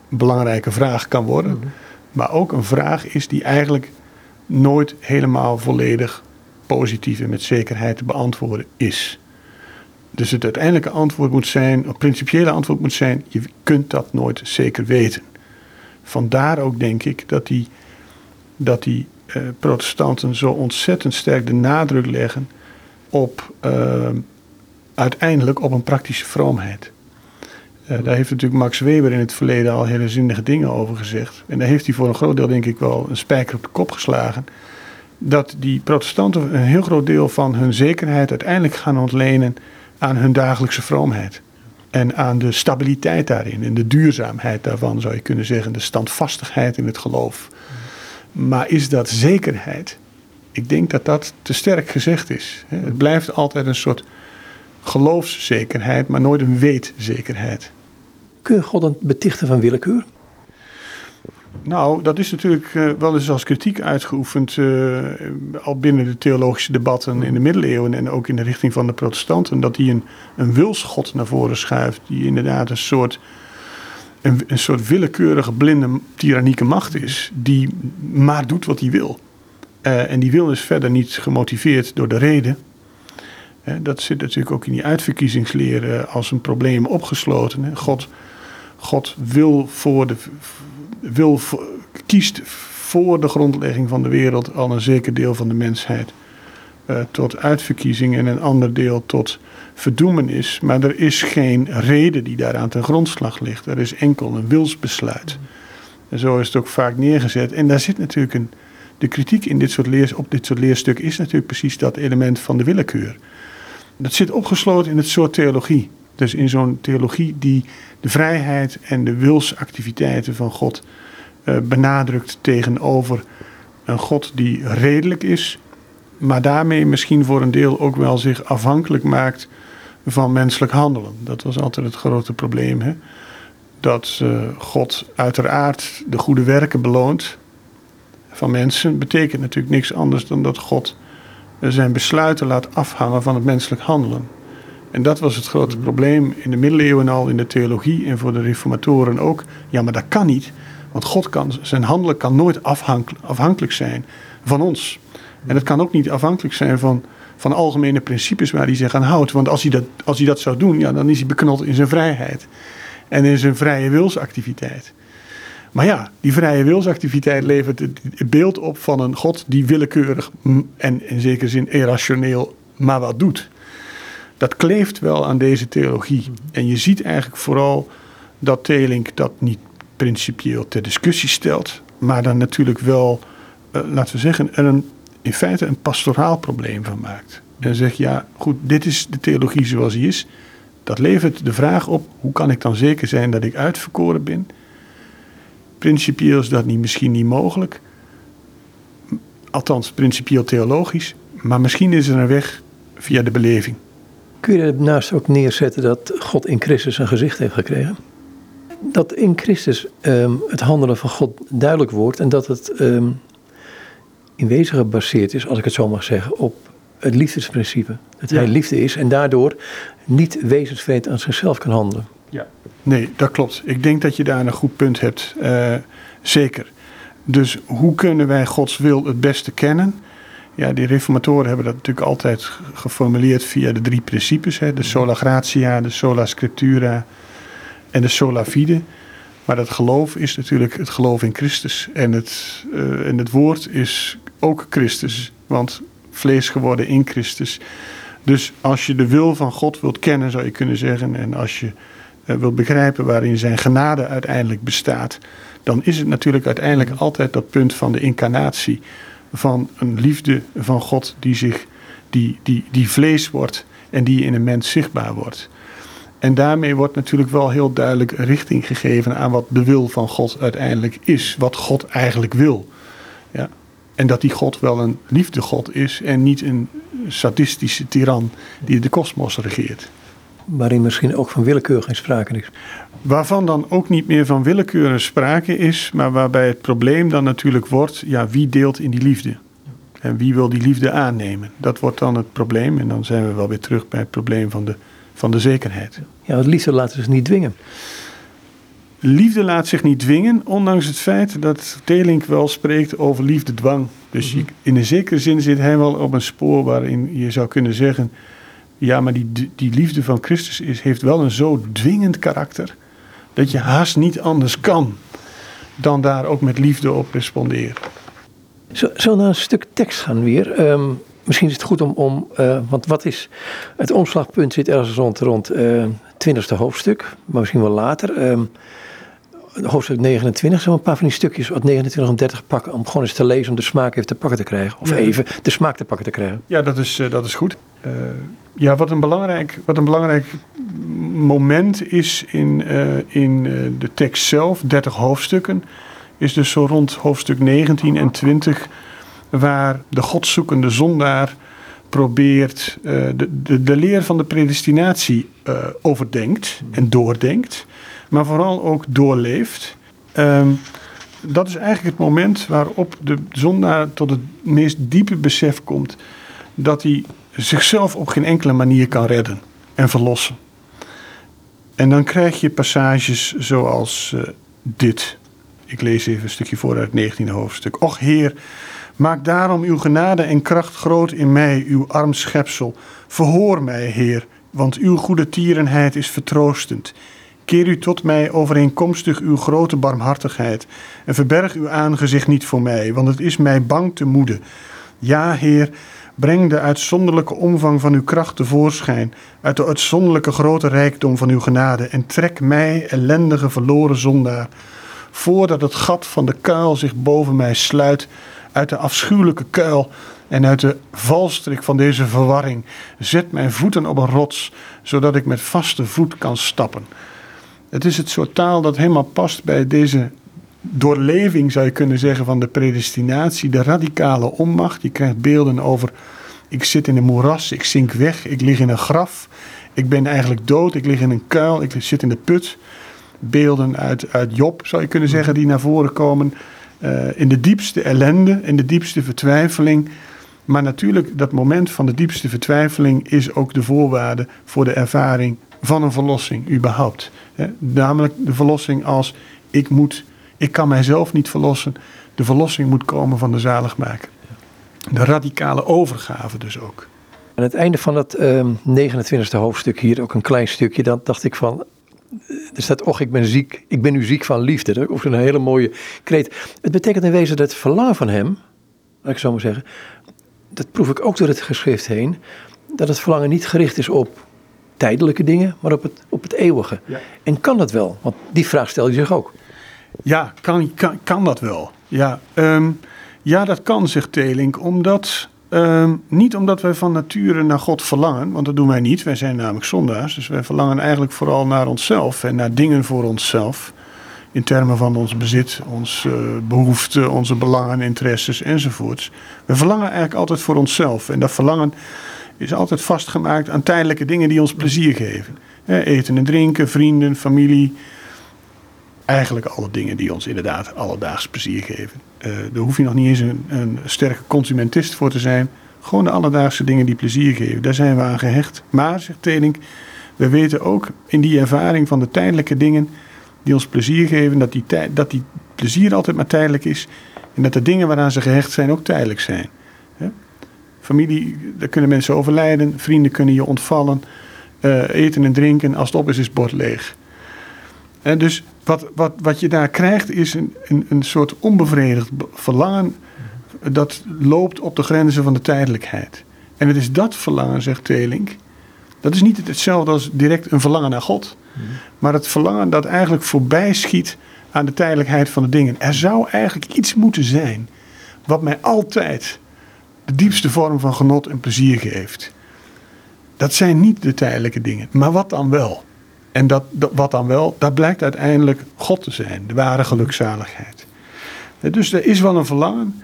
belangrijke vraag kan worden. Mhm. Maar ook een vraag is die eigenlijk nooit helemaal volledig positief en met zekerheid te beantwoorden is. Dus het uiteindelijke antwoord moet zijn, het principiële antwoord moet zijn, je kunt dat nooit zeker weten. Vandaar ook denk ik dat die, dat die eh, protestanten zo ontzettend sterk de nadruk leggen op uh, uiteindelijk op een praktische vroomheid. Uh, daar heeft natuurlijk Max Weber in het verleden al hele zinnige dingen over gezegd. En daar heeft hij voor een groot deel denk ik wel een spijker op de kop geslagen. Dat die protestanten een heel groot deel van hun zekerheid uiteindelijk gaan ontlenen aan hun dagelijkse vroomheid. En aan de stabiliteit daarin en de duurzaamheid daarvan zou je kunnen zeggen. De standvastigheid in het geloof. Maar is dat zekerheid? Ik denk dat dat te sterk gezegd is. Het blijft altijd een soort geloofszekerheid, maar nooit een weetzekerheid. Kun je God een betichten van willekeur? Nou, dat is natuurlijk uh, wel eens als kritiek uitgeoefend, uh, al binnen de theologische debatten in de middeleeuwen en ook in de richting van de protestanten, dat hij een, een wilsgod naar voren schuift, die inderdaad een soort, een, een soort willekeurige, blinde, tyrannieke macht is, die maar doet wat hij wil. Uh, en die wil is verder niet gemotiveerd door de reden. dat zit natuurlijk ook in die uitverkiezingsleer als een probleem opgesloten. God, God wil voor de wil, kiest voor de grondlegging van de wereld al een zeker deel van de mensheid uh, tot uitverkiezing en een ander deel tot verdoemenis. Maar er is geen reden die daaraan ten grondslag ligt. Er is enkel een wilsbesluit. En zo is het ook vaak neergezet. En daar zit natuurlijk een. De kritiek in dit soort leer, op dit soort leerstukken is natuurlijk precies dat element van de willekeur. Dat zit opgesloten in het soort theologie. Dus in zo'n theologie die de vrijheid en de wilsactiviteiten van God uh, benadrukt tegenover een God die redelijk is, maar daarmee misschien voor een deel ook wel zich afhankelijk maakt van menselijk handelen. Dat was altijd het grote probleem. Hè? Dat uh, God uiteraard de goede werken beloont van mensen, betekent natuurlijk niks anders dan dat God zijn besluiten laat afhangen van het menselijk handelen. En dat was het grote probleem in de middeleeuwen al, in de theologie en voor de reformatoren ook. Ja, maar dat kan niet. Want God kan, zijn handelen kan nooit afhankelijk zijn van ons. En het kan ook niet afhankelijk zijn van, van algemene principes waar hij zich aan houdt. Want als hij, dat, als hij dat zou doen, ja, dan is hij beknot in zijn vrijheid. En in zijn vrije wilsactiviteit. Maar ja, die vrije wilsactiviteit levert het beeld op van een God die willekeurig en in zekere zin irrationeel maar wat doet dat kleeft wel aan deze theologie. En je ziet eigenlijk vooral dat Telink dat niet principieel ter discussie stelt, maar dan natuurlijk wel, uh, laten we zeggen, er een, in feite een pastoraal probleem van maakt. En zegt, ja, goed, dit is de theologie zoals die is. Dat levert de vraag op, hoe kan ik dan zeker zijn dat ik uitverkoren ben? Principieel is dat niet, misschien niet mogelijk. Althans, principieel theologisch. Maar misschien is er een weg via de beleving. Kun je daarnaast ook neerzetten dat God in Christus een gezicht heeft gekregen? Dat in Christus um, het handelen van God duidelijk wordt en dat het um, in wezen gebaseerd is, als ik het zo mag zeggen, op het liefdesprincipe. Dat ja. hij liefde is en daardoor niet wezensvreemd aan zichzelf kan handelen. Ja. Nee, dat klopt. Ik denk dat je daar een goed punt hebt. Uh, zeker. Dus hoe kunnen wij Gods wil het beste kennen? Ja, die reformatoren hebben dat natuurlijk altijd geformuleerd via de drie principes. Hè? De sola gratia, de sola scriptura en de sola fide. Maar dat geloof is natuurlijk het geloof in Christus. En het, uh, en het woord is ook Christus. Want vlees geworden in Christus. Dus als je de wil van God wilt kennen, zou je kunnen zeggen. En als je uh, wilt begrijpen waarin zijn genade uiteindelijk bestaat. Dan is het natuurlijk uiteindelijk altijd dat punt van de incarnatie van een liefde van God die, zich, die, die, die vlees wordt en die in een mens zichtbaar wordt. En daarmee wordt natuurlijk wel heel duidelijk richting gegeven aan wat de wil van God uiteindelijk is. Wat God eigenlijk wil. Ja. En dat die God wel een liefdegod is en niet een sadistische tiran die de kosmos regeert. Waarin misschien ook van willekeur geen sprake is. Waarvan dan ook niet meer van willekeur sprake is, maar waarbij het probleem dan natuurlijk wordt: ja, wie deelt in die liefde? En wie wil die liefde aannemen? Dat wordt dan het probleem. En dan zijn we wel weer terug bij het probleem van de, van de zekerheid. Ja, het liefde laten zich niet dwingen. Liefde laat zich niet dwingen, ondanks het feit dat Telink wel spreekt over liefdedwang. Dus mhm. in een zekere zin zit hij wel op een spoor waarin je zou kunnen zeggen: ja, maar die, die liefde van Christus is, heeft wel een zo dwingend karakter dat je haast niet anders kan dan daar ook met liefde op responderen. Zo, zo naar een stuk tekst gaan weer. Ehm, misschien is het goed om, om uh, want wat is, het omslagpunt zit ergens rond, rond uh, eh, 20e hoofdstuk, maar misschien wel later. Um, hoofdstuk 29, zo een paar van die stukjes uit 29 en 30 pakken. Om gewoon eens te lezen, om de smaak even te pakken te krijgen. Of even de smaak te pakken te krijgen. Ja, dat is, uh, dat is goed. Uh, ja, wat een belangrijk, wat een belangrijk moment is in, uh, in de tekst zelf, 30 hoofdstukken, is dus zo rond hoofdstuk 19 en 20, waar de godzoekende zondaar probeert de, de, de leer van de predestinatie overdenkt en doordenkt maar vooral ook doorleeft. Ehm, dat is eigenlijk het moment waarop de zondaar tot het meest diepe besef komt dat hij zichzelf op geen enkele manier kan redden en verlossen. En dan krijg je passages zoals uh, dit. Ik lees even een stukje voor uit het 19e hoofdstuk. Och Heer, maak daarom uw genade en kracht groot in mij, uw arm schepsel. Verhoor mij, Heer, want uw goede tierenheid is vertroostend. Keer u tot mij overeenkomstig uw grote barmhartigheid en verberg uw aangezicht niet voor mij, want het is mij bang te moede. Ja, Heer, breng de uitzonderlijke omvang van uw kracht tevoorschijn, uit de uitzonderlijke grote rijkdom van uw genade, en trek mij, ellendige verloren zondaar, voordat het gat van de kuil zich boven mij sluit, uit de afschuwelijke kuil en uit de valstrik van deze verwarring. Zet mijn voeten op een rots, zodat ik met vaste voet kan stappen. Het is het soort taal dat helemaal past bij deze doorleving, zou je kunnen zeggen, van de predestinatie, de radicale onmacht. Je krijgt beelden over: ik zit in een moeras, ik zink weg, ik lig in een graf, ik ben eigenlijk dood, ik lig in een kuil, ik zit in de put. Beelden uit, uit Job, zou je kunnen zeggen, die naar voren komen. Uh, in de diepste ellende, in de diepste vertwijfeling. Maar natuurlijk, dat moment van de diepste vertwijfeling is ook de voorwaarde voor de ervaring van een verlossing überhaupt. Namelijk de verlossing als ik moet, ik kan mijzelf niet verlossen. De verlossing moet komen van de zaligmaker. De radicale overgave dus ook. Aan het einde van het uh, ehm, 29e hoofdstuk hier ook een klein stukje, dan dacht ik van, er staat, och ik ben ziek, ik ben nu ziek van liefde. Dat is een hele mooie kreet. Het betekent in wezen dat het verlangen van hem, laat ik zo maar zeggen, dat proef ik ook door het geschrift heen, dat het verlangen niet gericht is op tijdelijke dingen, maar op het, op het eeuwige. En kan dat wel? Want die vraag stel je zich ook. Ja, kan, kan, kan dat wel? Ja, ehm, ja, dat kan, zegt Telink, omdat... Ehm, niet omdat wij van nature naar God verlangen, want dat doen wij niet. Wij zijn namelijk zondaars, dus wij verlangen eigenlijk vooral naar onszelf en naar dingen voor onszelf. In termen van ons bezit, onze uh, behoeften, onze belangen, interesses enzovoorts. We verlangen eigenlijk altijd voor onszelf. En dat verlangen is altijd vastgemaakt aan tijdelijke dingen die ons plezier geven. eten en drinken, vrienden, familie. Eigenlijk alle dingen die ons inderdaad alledaags plezier geven. Uh, daar hoef je nog niet eens een, een sterke consumentist voor te zijn. Gewoon de alledaagse dingen die plezier geven. Daar zijn we aan gehecht. Maar, zegt Telink, we weten ook in die ervaring van de tijdelijke dingen die ons plezier geven, dat die, dat die plezier altijd maar tijdelijk is. En dat de dingen waaraan ze gehecht zijn ook tijdelijk zijn. Familie, daar kunnen mensen overlijden. Vrienden kunnen je ontvallen. Uh, eten en drinken. Als het op is, is het bord leeg. En dus wat, wat, wat je daar krijgt is een, een, een soort onbevredigd verlangen. Dat loopt op de grenzen van de tijdelijkheid. En het is dat verlangen, zegt Telink. Dat is niet hetzelfde als direct een verlangen naar God. Maar het verlangen dat eigenlijk voorbij schiet aan de tijdelijkheid van de dingen. Er zou eigenlijk iets moeten zijn wat mij altijd de diepste vorm van genot en plezier geeft. Dat zijn niet de tijdelijke dingen. Maar wat dan wel? En dat, wat dan wel, dat blijkt uiteindelijk God te zijn, de ware gelukzaligheid. Dus er is wel een verlangen,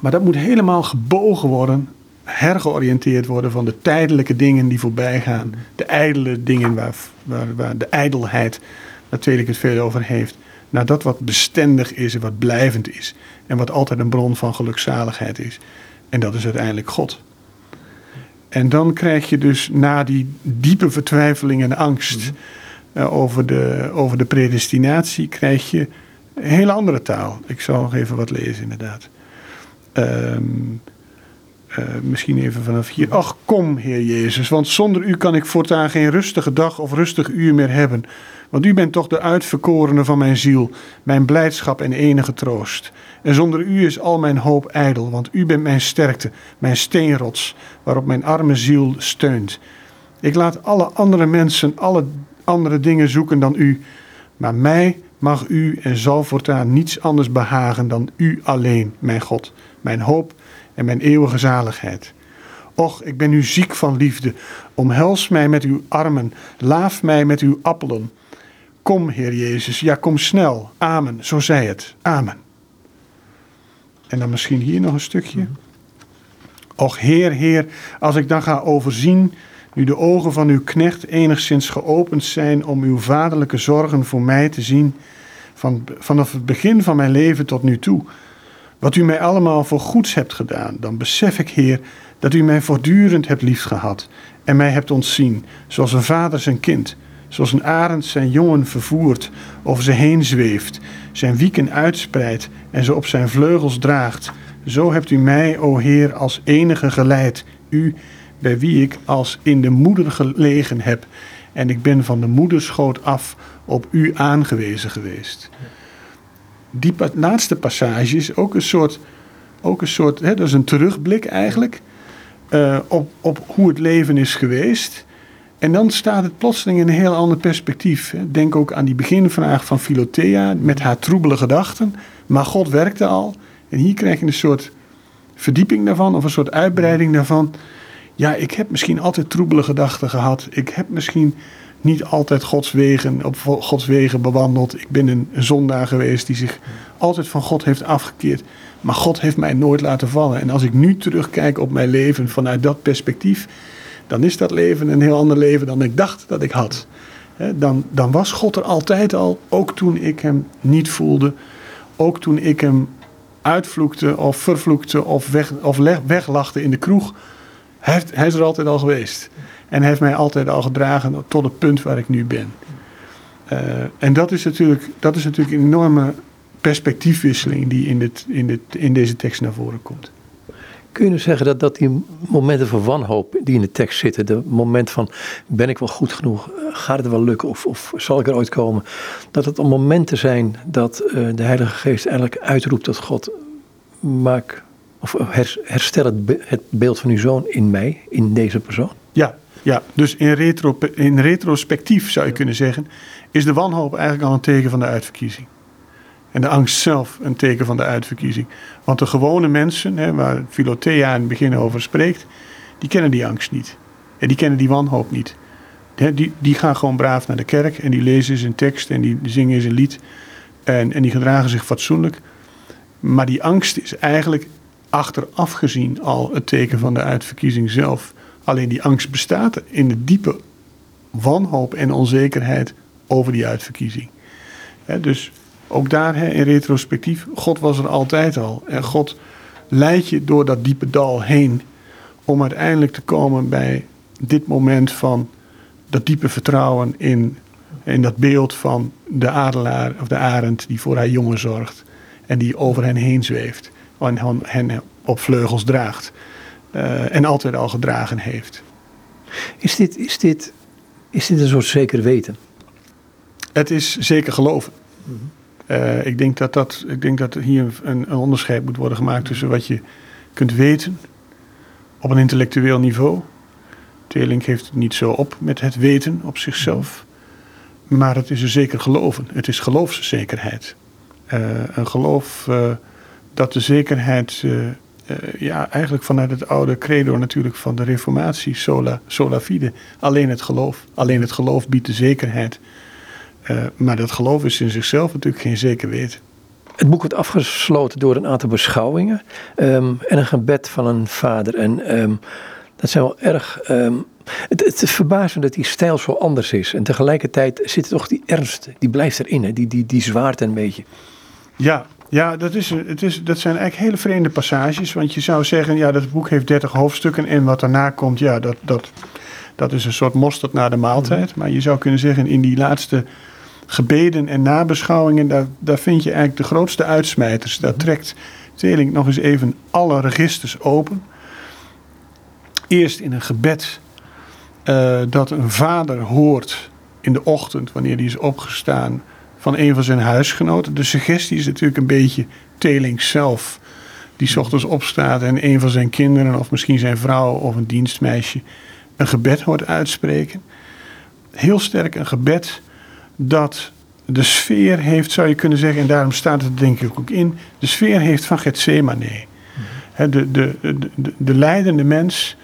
maar dat moet helemaal gebogen worden hergeoriënteerd worden van de tijdelijke dingen die voorbij gaan. De ijdele dingen waar, waar, de ijdelheid, waar Tweelik het veel over heeft. Naar dat wat bestendig is en wat blijvend is. En wat altijd een bron van gelukzaligheid is. En dat is uiteindelijk God. En dan krijg je dus na die diepe vertwijfeling en angst mhm. eh, over, de, over de predestinatie, krijg je een hele andere taal. Ik zal nog even wat lezen, inderdaad. Ehm, eh, misschien even vanaf hier. Ach, kom, Heer Jezus, want zonder u kan ik voortaan geen rustige dag of rustig uur meer hebben. Want u bent toch de uitverkorene van mijn ziel, mijn blijdschap en enige troost. En zonder u is al mijn hoop ijdel, want u bent mijn sterkte, mijn steenrots, waarop mijn arme ziel steunt. Ik laat alle andere mensen alle andere dingen zoeken dan u, maar mij mag u en zal voortaan niets anders behagen dan u alleen, mijn God, mijn hoop en mijn eeuwige zaligheid. Och, ik ben u ziek van liefde. Omhels mij met uw armen, laaf mij met uw appelen. Kom, Heer Jezus, ja, kom snel. Amen, zo zei het. Amen. En dan misschien hier nog een stukje. Och, Heer, Heer, als ik dan ga overzien, nu de ogen van uw knecht enigszins geopend zijn om uw vaderlijke zorgen voor mij te zien, van, vanaf het begin van mijn leven tot nu toe, wat u mij allemaal voor goeds hebt gedaan, dan besef ik, Heer, dat u mij voortdurend hebt liefgehad en mij hebt ontzien, zoals een vader zijn kind, zoals een arend zijn jongen vervoert, over ze heen zweeft, zijn wieken uitspreidt en ze op zijn vleugels draagt. Zo hebt u mij, o Heer, als enige geleid, u bij wie ik als in de moeder gelegen heb, en ik ben van de moederschoot af op u aangewezen geweest die laatste passage is ook een soort, ook een soort hè, dat is een terugblik eigenlijk, uh, op, op hoe het leven is geweest. En dan staat het plotseling in een heel ander perspectief. Denk ook aan die beginvraag van Philothea met haar troebele gedachten. Maar God werkte al. En hier krijg je een soort verdieping daarvan, of een soort uitbreiding daarvan. Ja, ik heb misschien altijd troebele gedachten gehad. Ik heb misschien niet altijd Gods wegen, op Gods wegen bewandeld. Ik ben een zondaar geweest die zich altijd van God heeft afgekeerd. Maar God heeft mij nooit laten vallen. En als ik nu terugkijk op mijn leven vanuit dat perspectief, dan is dat leven een heel ander leven dan ik dacht dat ik had. Dan, dan was God er altijd al, ook toen ik hem niet voelde. Ook toen ik hem uitvloekte of vervloekte of, weg, of weglachte in de kroeg. Hij, hij is er altijd al geweest. En heeft mij altijd al gedragen tot het punt waar ik nu ben. Uh, en dat is, natuurlijk, dat is natuurlijk een enorme perspectiefwisseling die in, dit, in, dit, in deze tekst naar voren komt. Kun je nu zeggen dat, dat die momenten van wanhoop die in de tekst zitten, de moment van ben ik wel goed genoeg, gaat het wel lukken of, of zal ik er ooit komen, dat het om momenten zijn dat uh, de Heilige Geest eigenlijk uitroept tot God, maak of herstel het, het beeld van uw zoon in mij, in deze persoon? Ja, ja, dus in, retro, in retrospectief zou je kunnen zeggen, is de wanhoop eigenlijk al een teken van de uitverkiezing. En de angst zelf een teken van de uitverkiezing. Want de gewone mensen, hè, waar Philothea in het begin over spreekt, die kennen die angst niet. En die kennen die wanhoop niet. Die, die gaan gewoon braaf naar de kerk en die lezen zijn tekst en die zingen zijn lied. En, en die gedragen zich fatsoenlijk. Maar die angst is eigenlijk achteraf gezien al het teken van de uitverkiezing zelf. Alleen die angst bestaat in de diepe wanhoop en onzekerheid over die uitverkiezing. dus ook daar in retrospectief, God was er altijd al. En God leidt je door dat diepe dal heen om uiteindelijk te komen bij dit moment van dat diepe vertrouwen in, in dat beeld van de adelaar of de arend die voor haar jongen zorgt en die over hen heen zweeft en hen op vleugels draagt. Eh, en altijd al gedragen heeft. Is dit, is, dit, is dit een soort zeker weten? Het is zeker geloven. Uh, ik, denk dat dat, ik denk dat hier een, onderscheid moet worden gemaakt tussen wat je kunt weten op een intellectueel niveau. Teling heeft het niet zo op met het weten op zichzelf. Maar het is een zeker geloven. Het is geloofszekerheid. Uh, een geloof dat de zekerheid ja, eigenlijk vanuit het oude credo natuurlijk van de reformatie, sola, sola fide. Alleen het geloof. Alleen het geloof biedt de zekerheid. Uh, maar dat geloof is in zichzelf natuurlijk geen zeker weten. het boek wordt afgesloten door een aantal beschouwingen ehm, en een gebed van een vader. En ehm, dat zijn wel erg. ehm, het, het is verbazend dat die stijl zo anders is. En tegelijkertijd zit toch die ernst, die blijft erin, hè? Die, die, die zwaarte een beetje. Ja, ja dat, is, het is, dat zijn eigenlijk hele vreemde passages. Want je zou zeggen, ja, dat boek heeft 30 hoofdstukken. En wat daarna komt, ja, dat, dat, dat is een soort mosterd na de maaltijd. Maar je zou kunnen zeggen, in die laatste gebeden en nabeschouwingen, daar, daar vind je eigenlijk de grootste uitsmijters. Daar trekt Teling nog eens even alle registers open. Eerst in een gebed eh, dat een vader hoort in de ochtend, wanneer hij is opgestaan, van een van zijn huisgenoten. De suggestie is natuurlijk een beetje Teling zelf, die 's ochtends opstaat en een van zijn kinderen, of misschien zijn vrouw of een dienstmeisje, een gebed hoort uitspreken. Heel sterk een gebed dat de sfeer heeft, zou je kunnen zeggen, en daarom staat het denk ik ook in, de sfeer heeft van Gethsemane. Hè, de, de, de, de, de leidende mens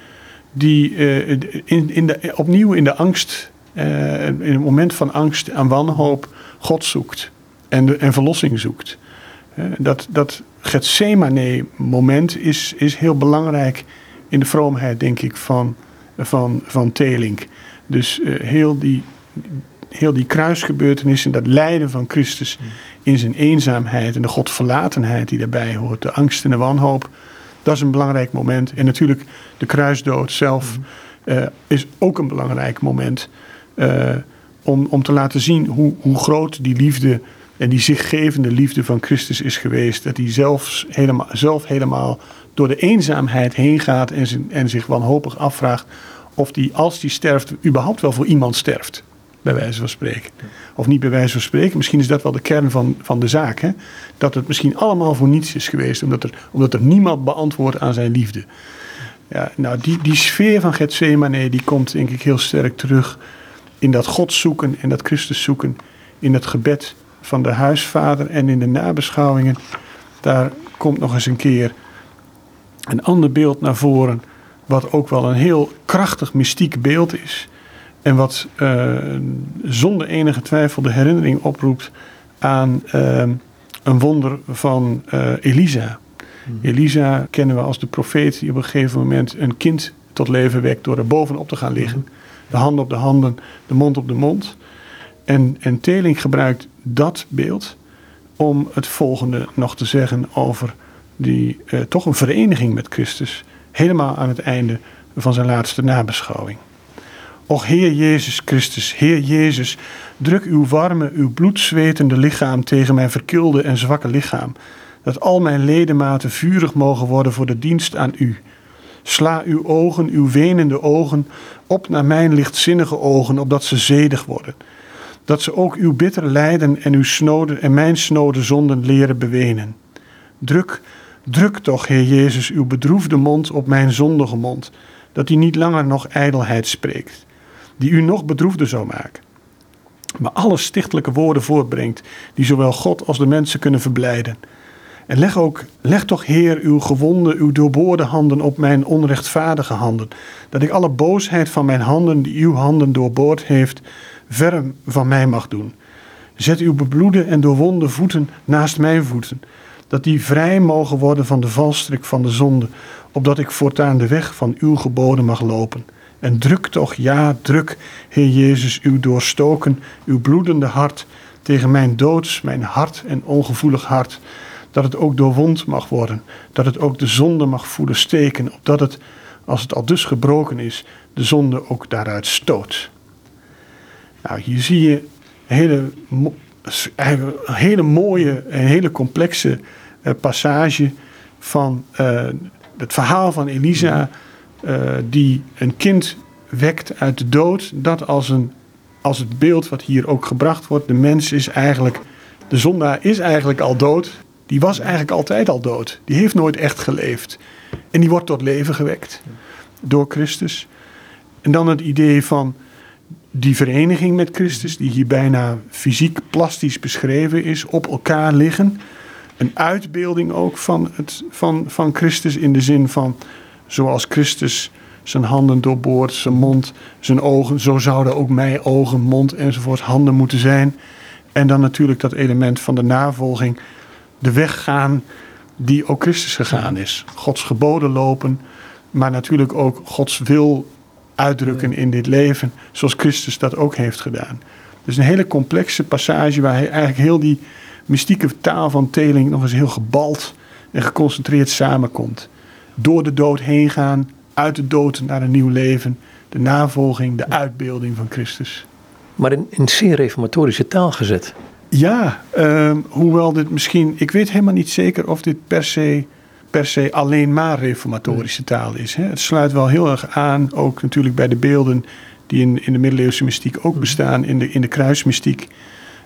die eh, in, in de, opnieuw in de angst, eh, in een moment van angst en wanhoop, God zoekt en, de, en verlossing zoekt. Dat dat Gethsemane-moment is, is heel belangrijk in de vroomheid, denk ik, van, van, van Telink. Dus eh, heel, die, heel die kruisgebeurtenissen, dat lijden van Christus in zijn eenzaamheid en de godverlatenheid die daarbij hoort, de angst en de wanhoop, dat is een belangrijk moment. En natuurlijk de kruisdood zelf eh, is ook een belangrijk moment. eh, om, om te laten zien hoe, hoe groot die liefde en die zichgevende liefde van Christus is geweest. Dat hij zelfs helemaal, zelf helemaal door de eenzaamheid heen gaat en, en zich wanhopig afvraagt of hij, als hij sterft, überhaupt wel voor iemand sterft. Bij wijze van spreken. Of niet bij wijze van spreken. Misschien is dat wel de kern van, van de zaak. Hè? Dat het misschien allemaal voor niets is geweest. Omdat er, omdat er niemand beantwoordt aan zijn liefde. Ja, nou, die, die sfeer van Gethsemane die komt denk ik heel sterk terug in dat God zoeken en dat Christus zoeken. In het gebed van de huisvader en in de nabeschouwingen. Daar komt nog eens een keer een ander beeld naar voren. Wat ook wel een heel krachtig mystiek beeld is. En wat eh, zonder enige twijfel de herinnering oproept aan eh, een wonder van eh, Elisa. Elisa kennen we als de profeet die op een gegeven moment een kind tot leven wekt door er bovenop te gaan liggen. De handen op de handen, de mond op de mond. En, en Teling gebruikt dat beeld om het volgende nog te zeggen over die eh, toch een vereniging met Christus. Helemaal aan het einde van zijn laatste nabeschouwing. Och Heer Jezus Christus, Heer Jezus, druk uw warme, uw bloedzwetende lichaam tegen mijn verkilde en zwakke lichaam, dat al mijn ledematen vurig mogen worden voor de dienst aan u. Sla uw ogen, uw wenende ogen, op naar mijn lichtzinnige ogen, opdat ze zedig worden. Dat ze ook uw bitter lijden en, uw snode, en mijn snode zonden leren bewenen. Druk, druk toch, Heer Jezus, uw bedroefde mond op mijn zondige mond, dat die niet langer nog ijdelheid spreekt, die u nog bedroefder zou maken. Maar alle stichtelijke woorden voortbrengt, die zowel God als de mensen kunnen verblijden. En leg ook, leg toch, Heer, uw gewonde, uw doorboorde handen op mijn onrechtvaardige handen, dat ik alle boosheid van mijn handen, die uw handen doorboord heeft, ver van mij mag doen. Zet uw bebloede en doorwonde voeten naast mijn voeten, dat die vrij mogen worden van de valstrik van de zonde, opdat ik voortaan de weg van uw geboden mag lopen. En druk toch, ja, druk, Heer Jezus, uw doorstoken, uw bloedende hart tegen mijn doods, mijn hart en ongevoelig hart, dat het ook doorwond mag worden, dat het ook de zonde mag voelen steken, opdat het, als het al dus gebroken is, de zonde ook daaruit stoot. Nou, hier zie je een hele, hele mooie en hele complexe eh, passage van eh, het verhaal van Elisa, die een kind wekt uit de dood. Dat als, een, als het beeld wat hier ook gebracht wordt. De mens is eigenlijk, de zondaar is eigenlijk al dood. Die was eigenlijk altijd al dood. Die heeft nooit echt geleefd. En die wordt tot leven gewekt door Christus. En dan het idee van die vereniging met Christus, die hier bijna fysiek plastisch beschreven is, op elkaar liggen. Een uitbeelding ook van, het, van, van Christus in de zin van zoals Christus zijn handen doorboort, zijn mond, zijn ogen, zo zouden ook mijn ogen, mond enzovoort handen moeten zijn. En dan natuurlijk dat element van de navolging, de weg gaan die ook Christus gegaan is. Gods geboden lopen, maar natuurlijk ook Gods wil uitdrukken in dit leven, zoals Christus dat ook heeft gedaan. Dus een hele complexe passage waar hij eigenlijk heel die mystieke taal van Teling nog eens heel gebald en geconcentreerd samenkomt. Door de dood heen gaan, uit de dood naar een nieuw leven, de navolging, de uitbeelding van Christus. Maar in, in zeer reformatorische taal gezet. Ja, uh, hoewel dit misschien, ik weet helemaal niet zeker of dit per se, per se alleen maar reformatorische taal is. Hè. Het sluit wel heel erg aan, ook natuurlijk bij de beelden die in, in de middeleeuwse mystiek ook bestaan, in de, in de kruismystiek.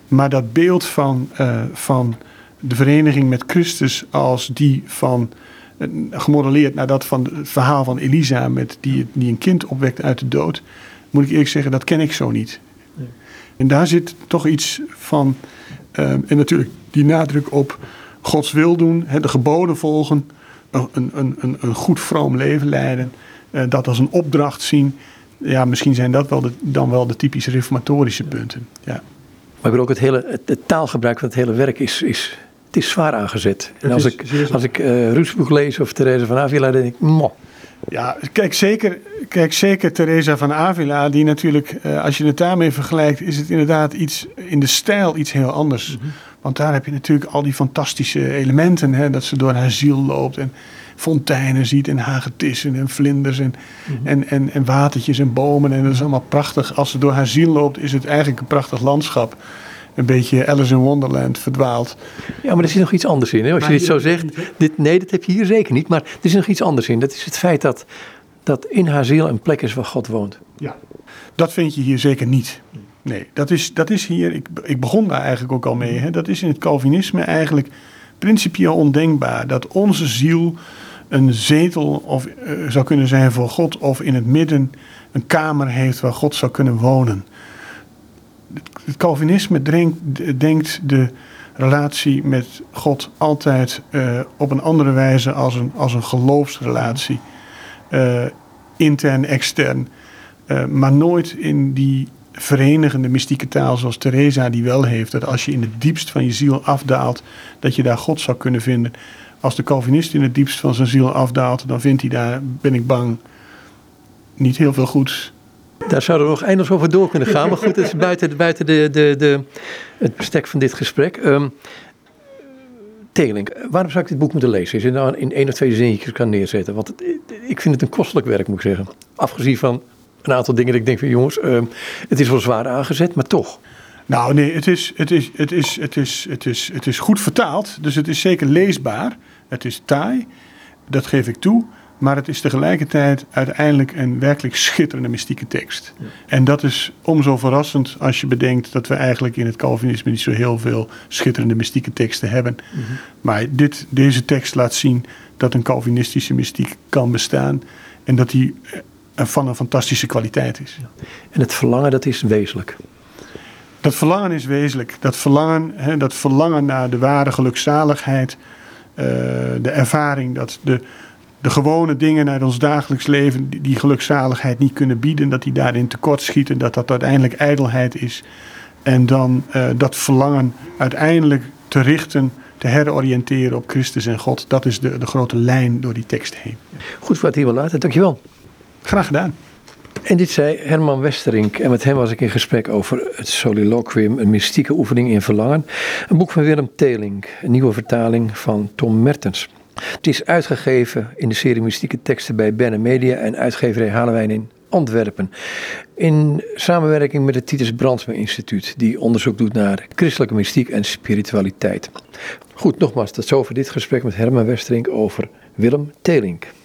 Maar dat beeld van, uh, van de vereniging met Christus als die van, uh, gemodelleerd naar dat van het verhaal van Elisa, met die, die een kind opwekt uit de dood, moet ik eerlijk zeggen, dat ken ik zo niet. Nee. En daar zit toch iets van, uh, en natuurlijk die nadruk op Gods wil doen, hè, de geboden volgen, een, een, een, een goed vroom leven leiden, uh, dat als een opdracht zien. Ja, misschien zijn dat wel de, dan wel de typische reformatorische punten. Ja. Maar ik ook het, hele, het, het, taalgebruik van het hele werk is, is, het is zwaar aangezet. En als, ik, als ik uh, Roesboek lees of Therese van Avila, dan denk ik, mo. Ja, kijk zeker, kijk zeker Teresa van Avila, die natuurlijk, uh, als je het daarmee vergelijkt, is het inderdaad iets in de stijl iets heel anders. Mm -hmm. Want daar heb je natuurlijk al die fantastische elementen, hè, dat ze door haar ziel loopt en fonteinen ziet en hagetissen en vlinders en, mm -hmm. en, en, en watertjes en bomen. En dat is allemaal prachtig. Als ze door haar ziel loopt, is het eigenlijk een prachtig landschap een beetje Alice in Wonderland verdwaald. Ja, maar er zit nog iets anders in. Hè? Als je dit zo zegt, dit, nee, dat heb je hier zeker niet. Maar er is nog iets anders in. Dat is het feit dat, dat in haar ziel een plek is waar God woont. Ja, dat vind je hier zeker niet. Nee, dat is, dat is hier, ik, ik begon daar eigenlijk ook al mee. Hè? Dat is in het Calvinisme eigenlijk principieel ondenkbaar. Dat onze ziel een zetel of, uh, zou kunnen zijn voor God. Of in het midden een kamer heeft waar God zou kunnen wonen het Calvinisme denkt, de relatie met God altijd uh, op een andere wijze als een, als een geloofsrelatie. Uh, intern, extern. Uh, maar nooit in die verenigende mystieke taal zoals Teresa die wel heeft. Dat als je in het diepst van je ziel afdaalt, dat je daar God zou kunnen vinden. Als de Calvinist in het diepst van zijn ziel afdaalt, dan vindt hij daar, ben ik bang, niet heel veel goeds. Daar zouden we nog eindeloos over door kunnen gaan. Maar goed, dat is buiten, buiten de, de, de, het bestek van dit gesprek. Um, Tegelink, waarom zou ik dit boek moeten lezen? Als je nou in één of twee zinnetjes kan neerzetten. Want het, ik vind het een kostelijk werk, moet ik zeggen. Afgezien van een aantal dingen dat ik denk van jongens, um, het is wel zwaar aangezet, maar toch. Nou nee, het is, het, is, het, is, het, is, het, is, het is goed vertaald. Dus het is zeker leesbaar. Het is taai, dat geef ik toe. Maar het is tegelijkertijd uiteindelijk een werkelijk schitterende mystieke tekst. Ja. En dat is omzo verrassend als je bedenkt dat we eigenlijk in het Calvinisme niet zo heel veel schitterende mystieke teksten hebben. Mm -hmm. Maar dit, deze tekst laat zien dat een Calvinistische mystiek kan bestaan en dat die van een fantastische kwaliteit is. Ja. En het verlangen, dat is wezenlijk. Dat verlangen is wezenlijk. Dat verlangen, hè, dat verlangen naar de ware gelukzaligheid, uh, de ervaring dat de de gewone dingen uit ons dagelijks leven die, die gelukzaligheid niet kunnen bieden, dat die daarin tekortschieten, dat dat uiteindelijk ijdelheid is. En dan uh, dat verlangen uiteindelijk te richten, te heroriënteren op Christus en God, dat is de, de grote lijn door die tekst heen. Goed voor het hier wel laten, dankjewel. Graag gedaan. En dit zei Herman Westerink. En met hem was ik in gesprek over het soliloquium, een mystieke oefening in verlangen. Een boek van Willem Teling, een nieuwe vertaling van Tom Mertens. Het is uitgegeven in de serie Mystieke Teksten bij Benne Media en uitgeverij Halewijn in Antwerpen. In samenwerking met het Titus Brandsma Instituut, die onderzoek doet naar christelijke mystiek en spiritualiteit. Goed, nogmaals, tot zover dit gesprek met Herman Westerink over Willem Telink.